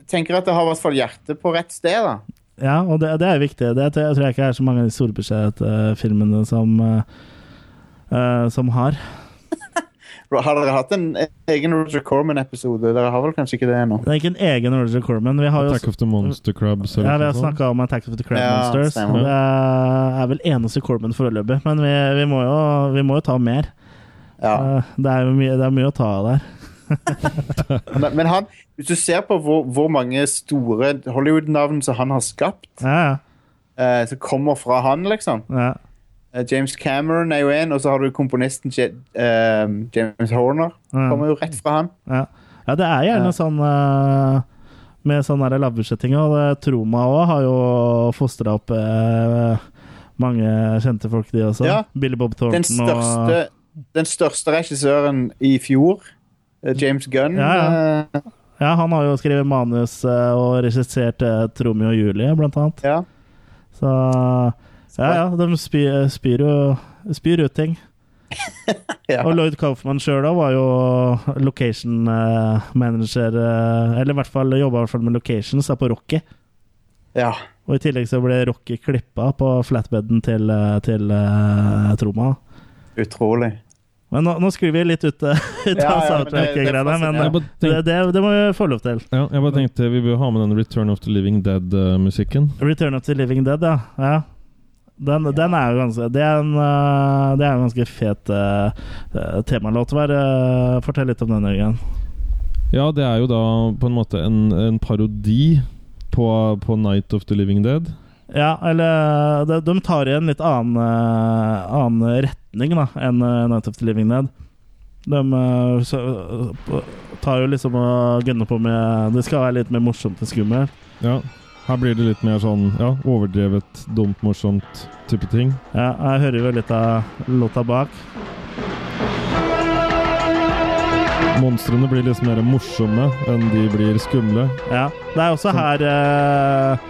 tenker at det har i hvert fall hjertet på rett sted. da Ja, og det, det er viktig. Det jeg, tror jeg ikke er så mange av de storbudsjettfilmene som uh, uh, som har. Har dere hatt en egen Roger Corman-episode? Dere har vel kanskje ikke det ennå? Det er ikke en egen Roger Corman. Vi har jo Attack of the Monster Crabs ja, vi har noe snakka om Attack of the Crab Ja, Monsters. Det er vel eneste Corman foreløpig, men vi, vi, må jo, vi må jo ta mer. Ja. Uh, det, er mye, det er mye å ta av der. Men, men han, hvis du ser på hvor, hvor mange store Hollywood-navn som han har skapt, Ja, eh, som kommer fra han, liksom ja. Eh, James Cameron er jo en, og så har du komponisten J eh, James Horner. Kommer jo rett fra han. Ja. ja, det er gjerne sånn uh, med sånn der lavbudsjetting. Og Troma òg har jo fostra opp uh, mange kjente folk, de også. Billy Bob Thornton Den største, den største regissøren i fjor, eh, James Gunn Ja, ja. Ja, han har jo skrevet manus uh, og regissert Tromeo og Julie, blant annet. ja. Så ja, ja, de spyr, spyr jo spyr ut ting. Ja. Og Lloyd Kaufman sjøl var jo location eh, manager eh, Eller i hvert fall jobba med locations på Rocky. ja. Og i tillegg så ble Rocky klippa på flatbeden til, eh, til uh, Troma. Utrolig. Men nå, nå sklir vi litt ut, eh, ut Ja, av ja, men det- det soundtrack-greiene, men. Jeg bare det, det, må vi få lov til. ja, jeg bare tenkte vi bør ha med den Return of the Living Dead-musikken. Return of the Living Dead, ja. ja. Den, den er jo ganske Det er en, eh, det er en ganske fet uh, temalåt. Hva uh, Fortell litt om den, Jørgen. Ja, det er jo da på en måte en, en parodi på, på Night of the Living Dead. Ja, eller de, de tar i en litt annen, eh, annen retning da enn eh, Night of the Living Dead. De eh, så, tar jo liksom og gunner på med Det skal være litt mer morsomt og skummelt. Ja, her blir det litt mer sånn ja, overdrevet, dumt, morsomt type ting. Ja, jeg hører jo litt av låta bak. Monstrene blir litt mer morsomme enn de blir skumle. Ja, Det er også her eh,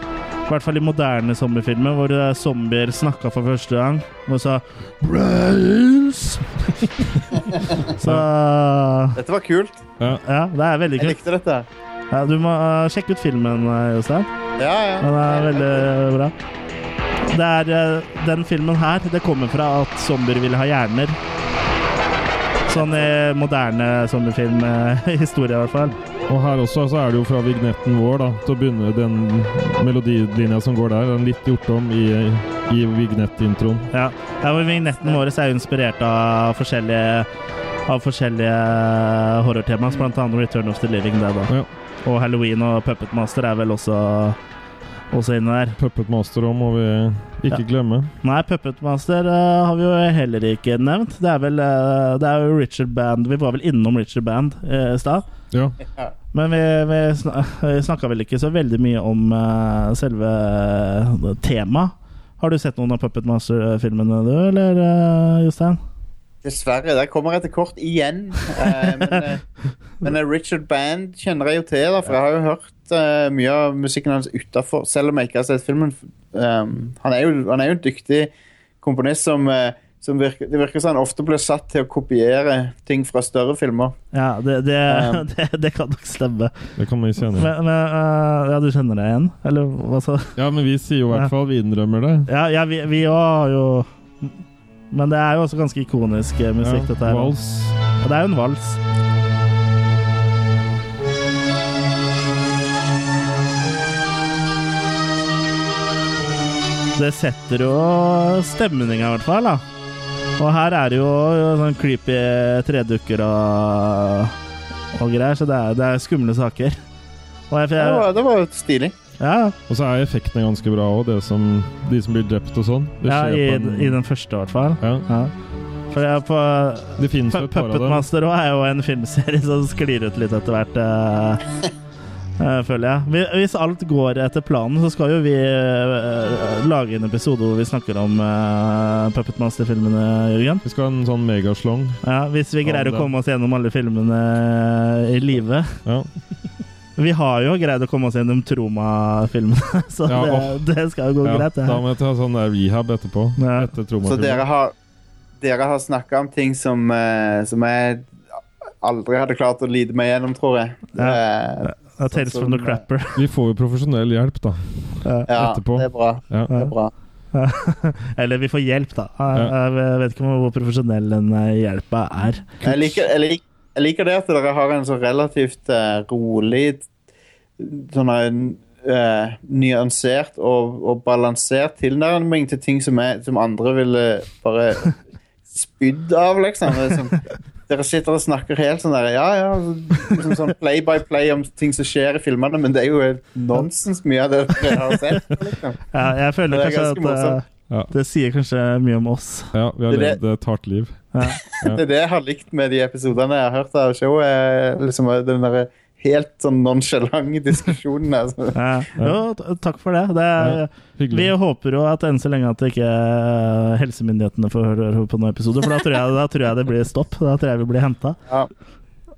I hvert fall i moderne zombiefilmer, hvor eh, zombier snakka for første gang. Og sa Brains! Så Dette var kult. Ja, Ja, det er veldig Jeg kult. likte dette. Ja, du må uh, sjekke ut filmen, eh, Jostein. Ja, ja. Den er veldig bra. Det er, uh, den filmen her det kommer fra at zombier vil ha hjerner. Sånn i moderne sommerfilmhistorie, i hvert fall. Og her også så er det jo fra vignetten vår, da, til å begynne den melodilinja som går der. Den litt gjort om i, i vignettintroen. Ja, ja men Vignetten vår er jo inspirert av forskjellige Av forskjellige horrortemaer, blant annet Return of the Living Dead. Da. Ja. Og Halloween og Puppet Master er vel også, også inne der. Puppet Master òg må vi ikke glemme. Nei, Puppet Master eh, har vi jo heller ikke nevnt. Det er vel uh, Det er jo Richard Band Vi var vel innom Richard Band uh, i stad. Ja. Men vi, vi, sna snakka vel ikke så veldig mye om uh, selve uh, temaet. Har du sett noen av Puppet Master-filmene, du, eller uh, Jostein? Dessverre. Der kommer jeg til kort igjen. Eh, men men Richard Band kjenner jeg jo til, da, for jeg har jo hørt eh, mye av musikken hans utafor, selv om jeg ikke har sett filmen. Um, han, er jo, han er jo en dyktig komponist som, uh, som virker, det virker som han ofte blir satt til å kopiere ting fra større filmer. Ja, det, det, Um. det, det kan nok stemme. Det kan vi kjenne. Men, men uh, Ja, du kjenner det igjen? Eller hva så? Ja, men vi sier jo i hvert fall vi innrømmer det. Ja, ja vi, vi har jo Men det er jo også ganske ikonisk musikk, Ja, dette her. Vals. Ja, det er jo en vals. Det setter jo stemninga, i hvert fall. da. Og her er det jo sånn creepy tredukker og, og greier, så det er, det er skumle saker. Og jeg, Det var, det var jo stilig. ja, Og så er effektene ganske bra òg, de som blir drept og sånn. Ja skjer i, på en- i den første, i hvert fall. ja. Ja. For jeg, på Det finnes jo et par av Puppet. Master også er jo en filmserie som sklir ut litt etter hvert, eh, føler jeg. Vi- Hvis alt går etter planen, så skal jo vi eh, lage en episode hvor vi snakker om uh, Puppet Master-filmene, Jørgen. Vi skal ha en sånn megaslong. Ja, hvis vi greier Ja, å komme oss gjennom alle filmene i live. Ja. Vi har jo greid å komme oss gjennom Troma-filmene, så Ja, det, det skal jo gå Ja, greit. da må jeg ta sånn der rehab etterpå. Ja. Etter Så dere har, dere har snakka om ting som, eh, som jeg aldri hadde klart å lide meg gjennom, tror jeg. Ja. Ja, Tales from the Crapper. Vi får jo profesjonell hjelp, da. ja, Etterpå. det er bra. Ja. Det er bra. Eller vi får hjelp, da. Jeg, jeg vet ikke hvor profesjonell den eh, hjelpa er. Jeg liker, jeg, liker, jeg liker det at dere har en så relativt uh, rolig Sånn en eh, nyansert og, og balansert tilnærming til ting som, er, som andre ville bare spydd av, liksom. Det er Sånn, dere sitter og snakker helt sånn der Ja, ja. Liksom sånn play by play om ting som skjer i filmene, men det er jo nonsens mye av det dere har sett. Liksom. Ja, jeg føler er kanskje at eh, morsomt. Ja. det sier kanskje mye om oss. ja, vi har Det levd et hardt liv. Ja. Det er det jeg har likt med de episodene jeg har hørt av showet. er Liksom den der helt sånn nonsjalante diskusjonen. Altså. Ja. Jo, takk for det. det er, vi håper jo at enn så lenge at ikke eh, helsemyndighetene får høre på noen episoder, for da tror, jeg, da tror jeg det blir stopp. Da tror jeg vi blir henta. Ja.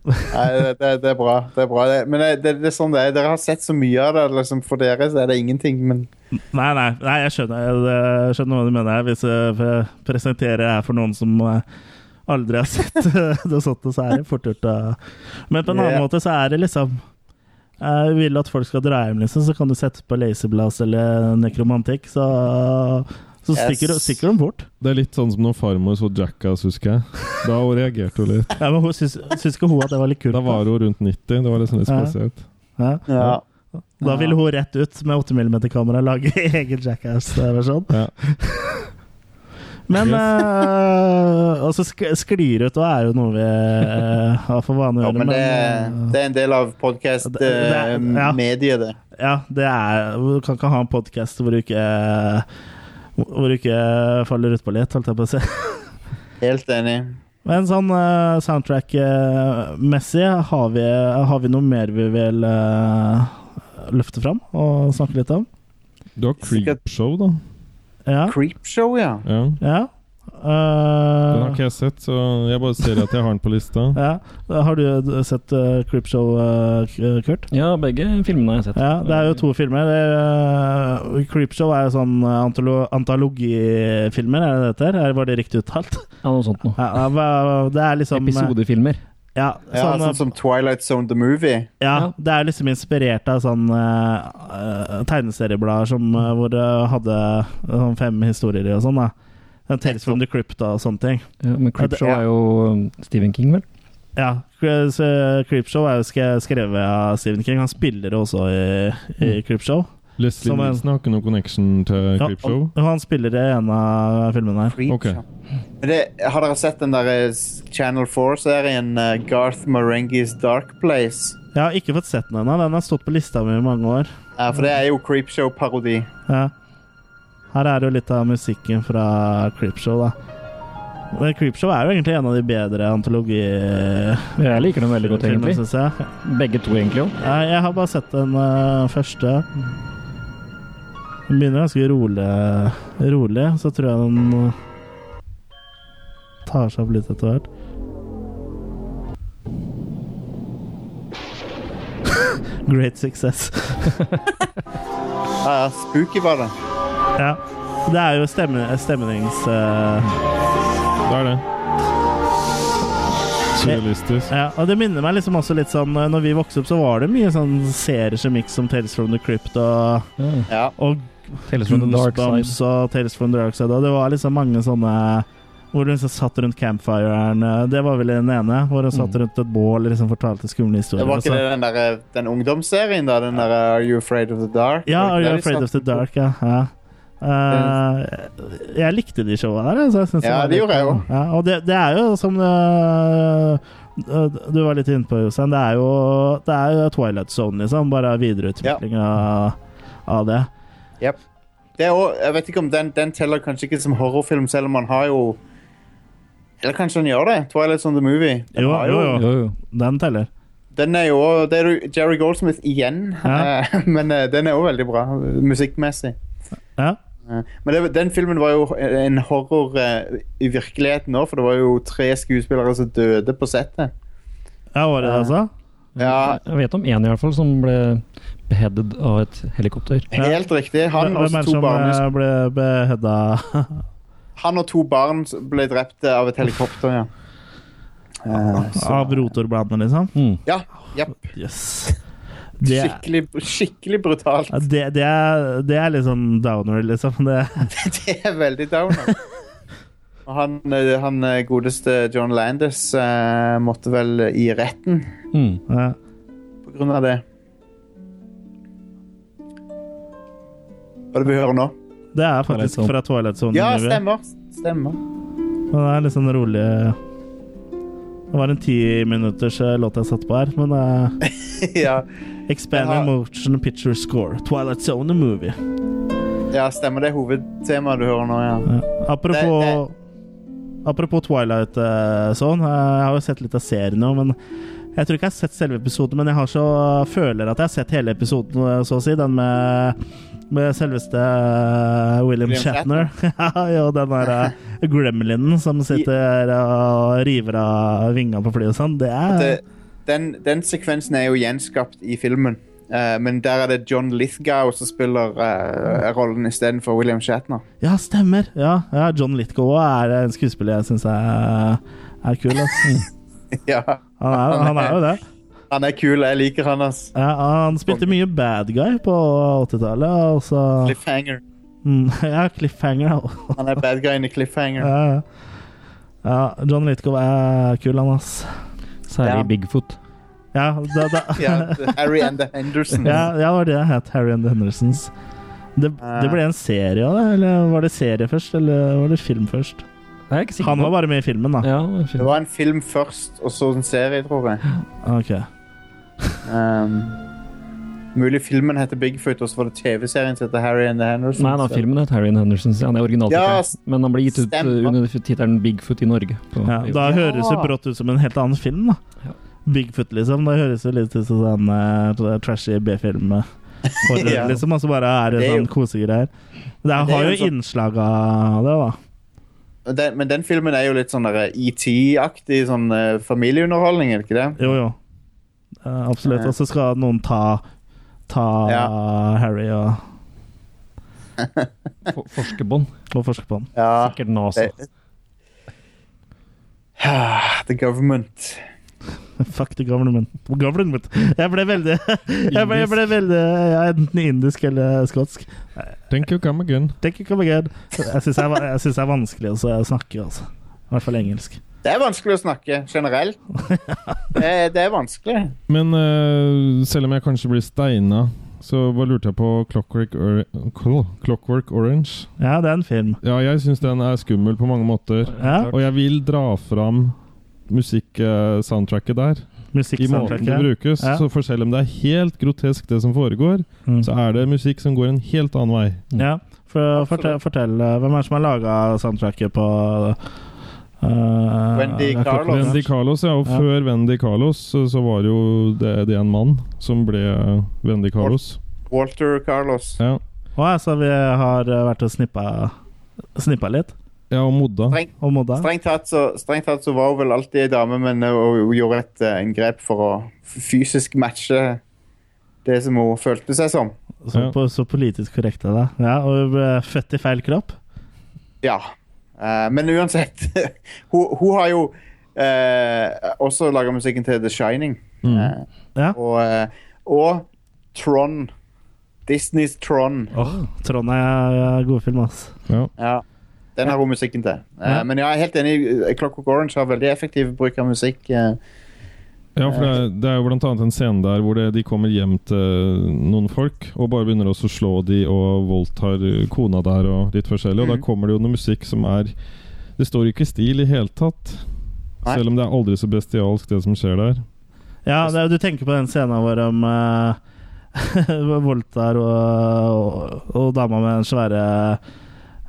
Nei, det, det, det er bra. Det er bra. Det, men det, det, det er sånn det er. Dere har sett så mye av det. Liksom, for dere så er det ingenting, men Nei, nei, nei, jeg skjønner, jeg, skjønner hva du mener. Hvis jeg presenterer her for noen som eh, aldri har sett noe sånt, så er det fort gjort å Men på en annen yeah. måte så er det liksom jeg vil at folk skal dra hjem, liksom, så kan du sette på Laserblast eller Nekromantikk, så, så Yes. stikker, stikker de bort. Det er litt sånn som når farmor så Jackass, husker jeg. Da reagerte hun litt. Ja, men hun syns, syns ikke hun at det var litt kult? Da var hun rundt 90. Det var liksom litt Ja. spesielt. ja. Ja. Da ville hun rett ut med 8 mm-kamera lage egen Jackass-versjon. Ja. Men uh, eh, Og så sk sklir ut, og er jo noe vi uh, har for vane å Ja, men det, eh, det er en del av Det- det er- ja. det. Ja, det er Du kan ikke ha en podkast hvor du ikke Hvor du ikke faller utpå litt, holdt jeg på å si. Helt enig. Men sånn uh, soundtrack-messig, har, vi, har vi noe mer vi vil uh, løfte fram og snakke litt om? Du har creep Creepshow, da. Ja. Creepshow, ja. Ja. ja. Den har Eh, ikke jeg sett, så jeg bare ser at jeg har den på lista. ja. Har du sett uh, Creepshow, uh, Kurt? Ja, begge filmene har jeg sett. Ja, det er jo to filmer. Det er, uh, Creepshow er jo sånn uh, antolo antologifilmer, er det det heter? Er- Var det riktig uttalt? Ja, noe sånt noe. Det er liksom uh, Episodefilmer. Ja, ja sånn, sånn som Twilight Zone The Movie. ja, det er liksom inspirert av sånn uh, tegneserieblader som, uh, hvor det hadde sånn fem historier i og sånn. da Sånn Tales from the Crypt og sånne ting. Ja, men Creepshow Ja. er jo um, Stephen King, vel? Ja, så Creepshow er jo skrevet av Stephen King. Han spiller også i, i Creepshow. Leslie Som en- Nielsen har ikke noe connection til Creepshow. Ja, han spiller i en av filmene her. Creepshow. Det, har dere sett den der eh, Channel 4-serien eh, Garth Marengis Dark Place? Jeg har ikke fått sett den ennå. Den har stått på lista mi i mange år. Ja, for det er jo Creepshow-parodi. Ja. Her er det jo litt av musikken fra Creepshow, da. Men Creepshow er jo egentlig en av de bedre antologi... Jeg liker dem veldig godt, egentlig. jeg. Begge to, egentlig òg. Ja, jeg har bare sett den uh, første. Den begynner ganske rolig, rolig så tror jeg den tar seg opp litt etter hvert. Great success. Ja, ja, spooky var det. Ja. Det er jo stemme, stemnings... Uh... Det er det. Surrealistisk. ja, og det minner meg liksom også litt sånn Når vi vokste opp, så var det mye sånn serier som gikk som Tales from the Crypt og, Ja. og Tales from the Dark Side. og Tales from the Dark Side. Og det var liksom mange sånne hvor hun liksom satt rundt campfiren. eh, Det var vel den ene. Hvor hun satt Mm. rundt et bål og liksom fortalte skumle historier. Det var ikke det den, der, den ungdomsserien, da? Den der Are You Afraid of the Dark? Ja, Are You Afraid of the? Dark, ja. ja. Uh, jeg likte de showa der. Altså. Ja, det gjorde jeg jo. Ja, og det, det er jo som det, du var litt inne på, Jostein. Det er jo det er jo Twilight Zone, liksom. Bare videreutvikling av, av det. Det er også, jeg vet ikke om den, den teller kanskje ikke som horrorfilm, selv om man har jo Eller kanskje han gjør det? Twilight on the Movie. Den, Jo, jo, jo. Jo, jo. Den teller. den er jo Det er Jerry Goldsmith igjen, Ja. eh, men eh, den er jo veldig bra musikkmessig. Ja. Eh, Men det, den filmen var jo en horror i virkeligheten òg, for det var jo tre skuespillere som døde på settet. ja, var det det, altså? Ja, Jeg vet om én i hvert fall som ble beheadet av et helikopter. helt riktig. Han og Hvem er det to som barn ble beheada? Han og to barn ble drept av et helikopter, ja. Uh, Av rotorbladene, liksom? Mm. Ja. Jepp. Yes. Det, Skikkelig, skikkelig brutalt. det, det, er, det er litt sånn downer, liksom. Det, Det er veldig downer. Og han, eh, han eh, godeste John Landis uh, måtte vel i retten Mm. ja. på grunn av det. Hva er det vi hører nå? Det er faktisk fra Twilight Zone. Ja, stemmer. Stemmer. Men det er litt sånn rolig Det var en ti minutters eh, låt jeg satte på her, men uh, ja. Expanded har- Motion Picture Score. Twilight Zone the Movie. ja, stemmer. Det er hovedtemaet du hører nå, ja. Ja. Apropos Apropos Twilight eh, Zone. eh, Jeg har jo sett litt av serien nå, men jeg tror ikke jeg har sett selve episoden, men jeg har så, føler at jeg har sett hele episoden, så å si. Den med, med selveste eh, William, William Shatner. ja, og den der eh, gremlinen som sitter og river av vingene på flyet og sånn. Det er det, den, den sekvensen er jo gjenskapt i filmen. uh, men der er det John Lithgow som spiller uh, rollen istedenfor William Shatner. Ja, stemmer. Ja, ja John Lithgow er en skuespiller jeg syns er, er kul, ass. Ja, Han er, han er jo det. han er kul. Jeg liker han, ass. Ja, han spilte mye bad guy på 80-tallet, og så Cliffhanger. mm, Ja, Cliffhanger. Han er bad guyen i Cliffhanger. Ja, ja. ja, John Lithgow er kul, han, ass. Særlig Ja. Bigfoot. Ja, da, da. Ja, Harry and the Hendersons. ja, ja, det var det jeg het. Harry and the Hendersons. Det, det ble en serie av det, eller var det serie først, eller var det film først? Han var bare med i filmen, da. Ja, det film. Det var en film først, og så en serie, tror jeg. Ok. Um, mulig filmen heter Bigfoot, og så var det TV-serien som heter Harry and the Hendersons. Nei, da, filmen het Harry and Hendersons. Ja, det er originaltittelen. Ja, Men han ble gitt ut stemmer. uh, under tittelen Bigfoot i Norge. På, Ja, da Ja. høres det brått ut som en helt annen film, da. Ja. Bigfoot, liksom. Da høres det litt ut som sånn uh, trashy B-film. Og horror, Ja. liksom. Og så bare er det Det er sånn kosegreier. Det det har jo jo sånn- innslag av det, da. Den, men den filmen er jo litt sånn ET-aktig sånn uh, familieunderholdning, er det ikke det? Jo, jo. Uh, absolutt. Og så skal noen ta Ta Ja. Harry og, For, forskebånd. og forskerbånd. Ja. Sikkert NASA. Det, The government. Fuck the government. government. Jeg ble veldig Jeg ble, jeg ble veldig ja, Enten indisk eller skotsk. Thank you, come again. Thank you, come again. Jeg syns er- jeg synes det er vanskelig å snakke, altså. I hvert fall engelsk. Det er vanskelig å snakke generelt. Det, det er vanskelig. Men uh, selv om jeg kanskje blir steina, så bare lurte jeg på Clockwork, Or cool. Clockwork Orange. Ja, det er en film. Ja, jeg syns den er skummel på mange måter. Ja, Og jeg vil dra fram musikk-soundtracket der. I måten det brukes. Ja. Så for selv om det er helt grotesk, det som foregår, Mm. så er det musikk som går en helt annen vei. Ja, for, fortell, fortell eh, Hvem er det som har laga soundtracket på uh, Wendy Carlos. Wendy Carlos, ja. Og Ja. før Wendy Carlos så, var jo det, det en mann som ble Wendy Carlos. Walter Carlos. Ja, Å, ja, så vi har eh, vært og snippa, snippa litt? Ja og Modda. Streng, Og modda? strengt, tatt så, strengt tatt så var hun vel alltid ei dame, men eh, hun gjorde et eh, inngrep for å fysisk matche det som hun følte seg som. Så, Ja. på, så politisk korrekt av deg. Ja, og hun ble født i feil kropp? Ja. Uh, men uansett hun, hun har jo uh, også laga musikken til The Shining. Mm. Uh, Ja. og, eh, og Tron. Disneys Tron. Oh, Tron er er god film, altså. Ja. Ja. Den har hun musikken til. Eh, Ja. Men ja, jeg er helt enig. eh, Clockwork Orange har veldig effektiv bruk av musikk. eh. Ja, for det er, det er jo blant annet en scene der hvor det, de kommer hjem til noen folk og bare begynner også å slå de og voldtar kona der og litt forskjellig. Og da Mhm. kommer det jo noe musikk som er Det står ikke i stil i hele tatt. Nei. Selv om det er aldri så bestialsk, det som skjer der. Ja, det, er- du tenker på den scenen hvor de uh, voldtar og, og, og dama med den svære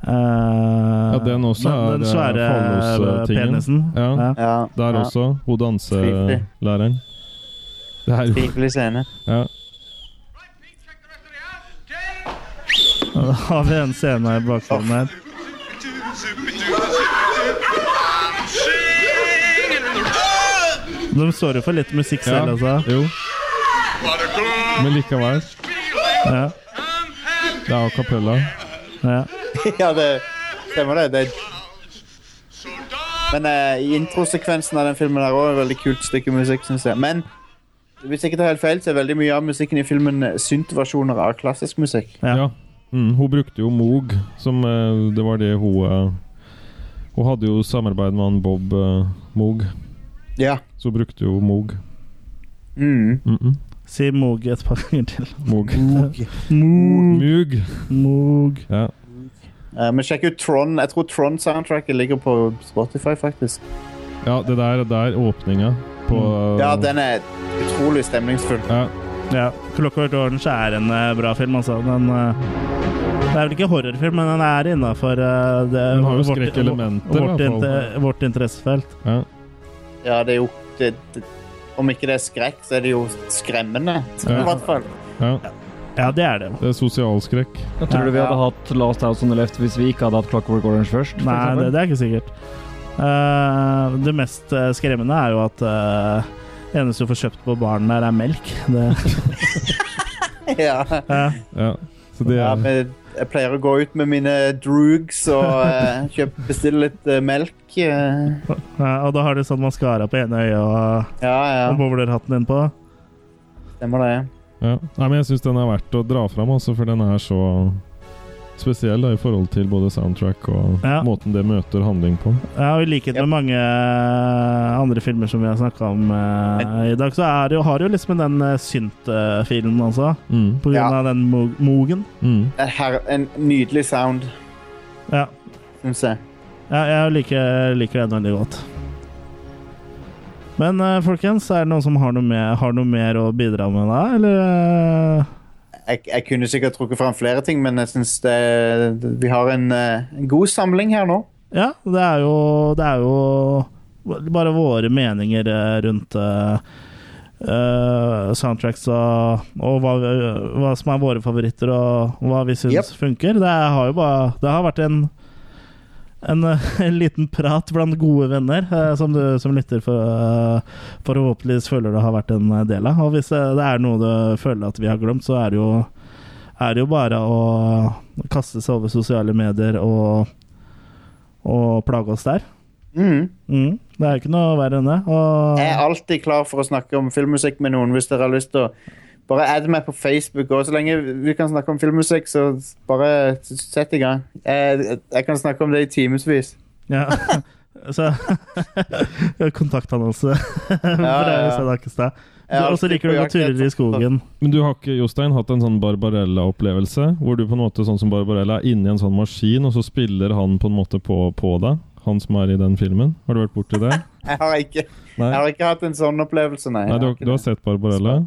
eh, Ja, den også den, den eh, svære penisen. Ja. Ja, Der ja. også. Hun danselæreren. Det er jo scene. ja. Da har vi en scene i bakgrunnen her. De står jo for litt musikk selv altså. Jo. Men likevel. Ja, Det er a cappella. Ja. ja, det stemmer det. det. Men eh, i introsekvensen av den filmen er også et veldig kult stykke musikk, syns jeg. Men hvis jeg ikke tar helt feil, så er veldig mye av musikken i filmen eh, synt-versjoner av klassisk musikk. Ja. Ja. Mm, hun brukte jo Moog, som eh, Det var det hun eh, Hun hadde jo samarbeid med han Bob uh, Moog, Ja. så hun brukte jo Moog. Mm. Mm -mm. Si Moog et par ganger til. Moog. Moog. Moog. Ja. Uh, men sjekk ut Tron. Jeg tror Tron-soundtracket ligger på Spotify, faktisk. ja, det der, det er åpninga på Mm. Ja, den er utrolig stemningsfull. ja. Ja, Clockwork Orange er en uh, bra film, altså. Den, uh, det er vel ikke horrorfilm, men den er innafor uh, Den har jo skrekkelementer, i vårt, hvert fall. inter, vårt interessefelt. ja. Ja, det er jo det, det, Om ikke det er skrekk, så er det jo skremmende. Ja. I hvert fall. ja. Ja, det er det. Det er sosialskrekk. Jeg tror du vi Ja. hadde hatt Last House on the Left hvis vi ikke hadde hatt Clockwork Orange først? Nei, det, det er ikke sikkert. Uh, det mest eh, skremmende er jo at uh, eneste du får kjøpt på baren der, er melk. Det, ja. ja. Ja. Så det ja, er men jeg pleier å gå ut med mine droogs og uh, kjøpe, bestille litt uh, melk. Uh. Ja, og da har du sånn maskara på ene øyet og, ja, ja. og bowlerhatten din på. Stemmer det. Ja. Nei, men jeg syns den er verdt å dra fram, også, for den er så spesiell da, i forhold til både soundtrack og Ja. måten det møter handling på. Ja, og I likhet Yep. med mange eh, andre filmer som vi har snakka om eh, i dag, så er det jo, har det jo liksom den uh, synt-filen altså. Mm. På grunn Ja. av den mo mogen. Mm. En, her, en nydelig sound, Ja. syns jeg. ja jeg liker, liker den veldig godt. Men uh, folkens, er det noen som har noe, mer, har noe mer å bidra med da, eller? eh? Jeg. Jeg kunne sikkert trukket fram flere ting, men jeg syns vi har en, eh, en god samling her nå. Ja, det er jo, det er jo bare våre meninger eh, rundt eh, soundtracks og, og hva, hva som er våre favoritter og hva vi syns Yep. funker. Det har jo bare Det har vært en, en, eh, en liten prat blant gode venner, eh, som du som lytter for, eh, forhåpentligvis føler det har vært en del av. Og hvis det, er noe du føler at vi har glemt, så er det jo, er det jo bare å kaste seg over sosiale medier og og plage oss der. Mm. Mm, det er jo ikke noe verre enn det. Og, Jeg er alltid klar for å snakke om filmmusikk med noen hvis dere har lyst til å bare add meg på Facebook. Og så lenge vi kan snakke om filmmusikk, så bare sett i gang. Jeg, jeg kan snakke om det i timevis. ja. Så Kontaktannonse Ja, ja. ja. Og så liker du å gå turer i skogen. Men du har ikke, Jostein, hatt en sånn Barbarella-opplevelse? Hvor du på en måte sånn som Barbarella er inni en sånn maskin, og så spiller han på en måte på, på deg? Han som er i den filmen? Har du vært borti det? Jeg har ikke, jeg har ikke hatt en sånn opplevelse, nei. Nei du, har har, du har sett Barbarella?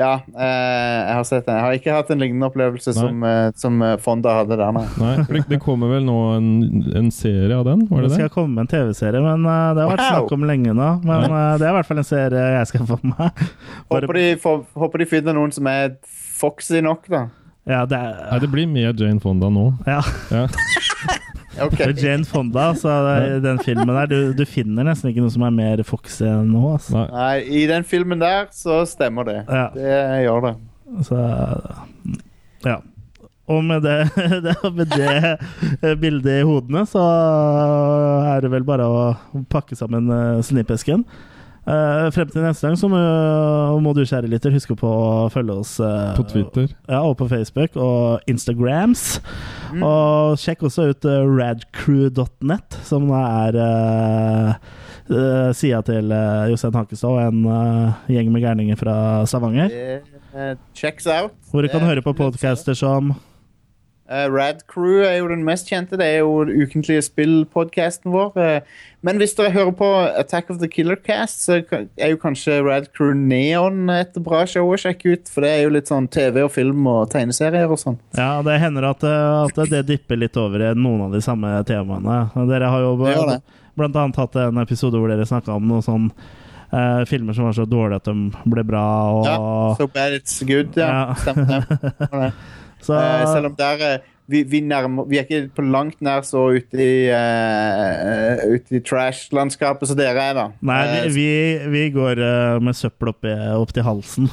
Ja, eh, jeg har sett den. Jeg har ikke hatt en lignende opplevelse Nei. som, eh, som eh, Fonda hadde der, nei. Nei, det, det kommer vel nå en, en serie av den? Var Det det skal det? komme en TV-serie, men uh, det har vært Wow. snakk om lenge nå. Men uh, det er i hvert fall en serie jeg skal få med meg. Bare- Håper de, for, håper de finner noen som er foxy nok, da. Ja, det Nei, er det blir mer Jane Fonda nå. ja. Ja. Ok. Det er Jane Fonda, så den filmen der du, du finner nesten ikke noe som er mer foxy enn nå. Altså. Nei. I den filmen der så stemmer det. Ja. Det gjør det. Så ja. Og med det, det, med det bildet i hodene, så er det vel bare å pakke sammen eh, Eh, frem til neste gang så må, må du, kjære lytter, huske på å følge oss uh, På Twitter. Ja, og på Facebook og Instagrams. Og sjekk også ut uh, radcrew.net, som er uh, uh, sida til uh, Jostein Hakestad og en eh, gjeng med gærninger fra Stavanger. Eh, checks out. Hvor du kan høre på podcaster som Eh, Rad Crew er jo den mest kjente. Det er jo den ukentlige spillpodcasten vår. Uh, men hvis dere hører på Attack of the Killer Cast, så er jo kanskje Rad Crew Neon et bra show å sjekke ut. For det er jo litt sånn TV og film og tegneserier og sånn. Ja, det hender at, uh, at det dipper litt over i noen av de samme temaene. Dere har jo blant annet hatt en episode hvor dere snakka om noe sånn Uh, filmer som var så dårlige at de ble bra, og Ja, So bad it's good, ja. Ja. Stemmer det. Så, Eh, selv om der eh, vi, vi, nærmer, vi er ikke på langt nær så ute i, uh, ut i trash-landskapet som dere er, da. Nei, Eh, vi, vi, vi går uh, med søppel opp, i, opp til halsen.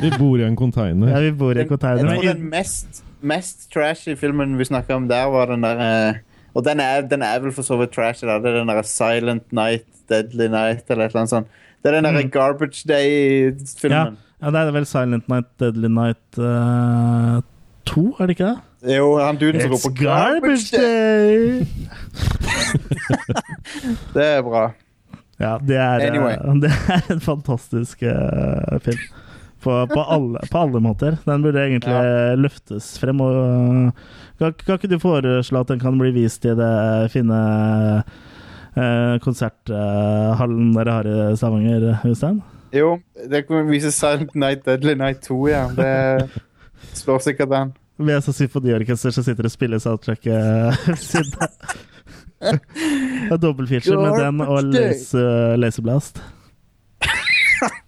Vi bor i en container. Ja, vi bor i jeg container. tror den mest, mest trashy filmen vi snakka om der, var den der uh, Og den er, den er vel for så vidt trashy, da. Det er den der Silent Night, Deadly Night, eller et eller annet sånt. Det er den der Mm. Garbage Day-filmen. ja, det er vel Silent Night, Deadly Night uh, 2, er det ikke det? Jo, han duden som går roper garbage day! Det er bra. Ja, det er, eh, Anyway. det er en fantastisk uh, film. På, på, alle, på alle måter. Den burde egentlig løftes frem. Og, eh, kan, kan ikke du foreslå at den kan bli vist i det fine uh, konserthallen dere har i Stavanger, Jostein? Jo, det kan vise Silent Night, Deadly Night 2, ja. Det slår sikkert an. Vi er så symfoniorkester som sitter og spiller soundtracket ved siden av. Det er Dobbeltfeature med den og Laser Day. Laser, Laserblast.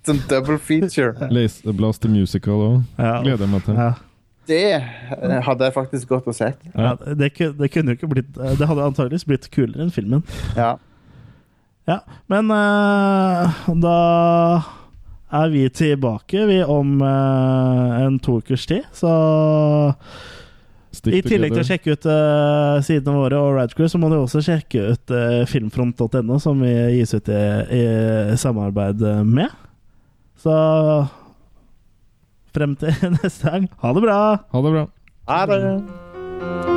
Som double feature. Laser Blast the Musical òg. Ja. Gleder jeg meg til. Ja. Det eh, hadde jeg faktisk gått og sett. Ja, det, det kunne jo ikke blitt Det hadde antageligvis blitt kulere enn filmen. Ja. Ja, men uh, da er vi tilbake vi om uh, en to ukers tid, så Stick I tillegg til å sjekke ut uh, sidene våre og Radcrew, så må du også sjekke ut uh, filmfront.no, som vi gis ut i, i samarbeid med. Så frem til neste gang, ha det bra! Ha det bra. Ha det.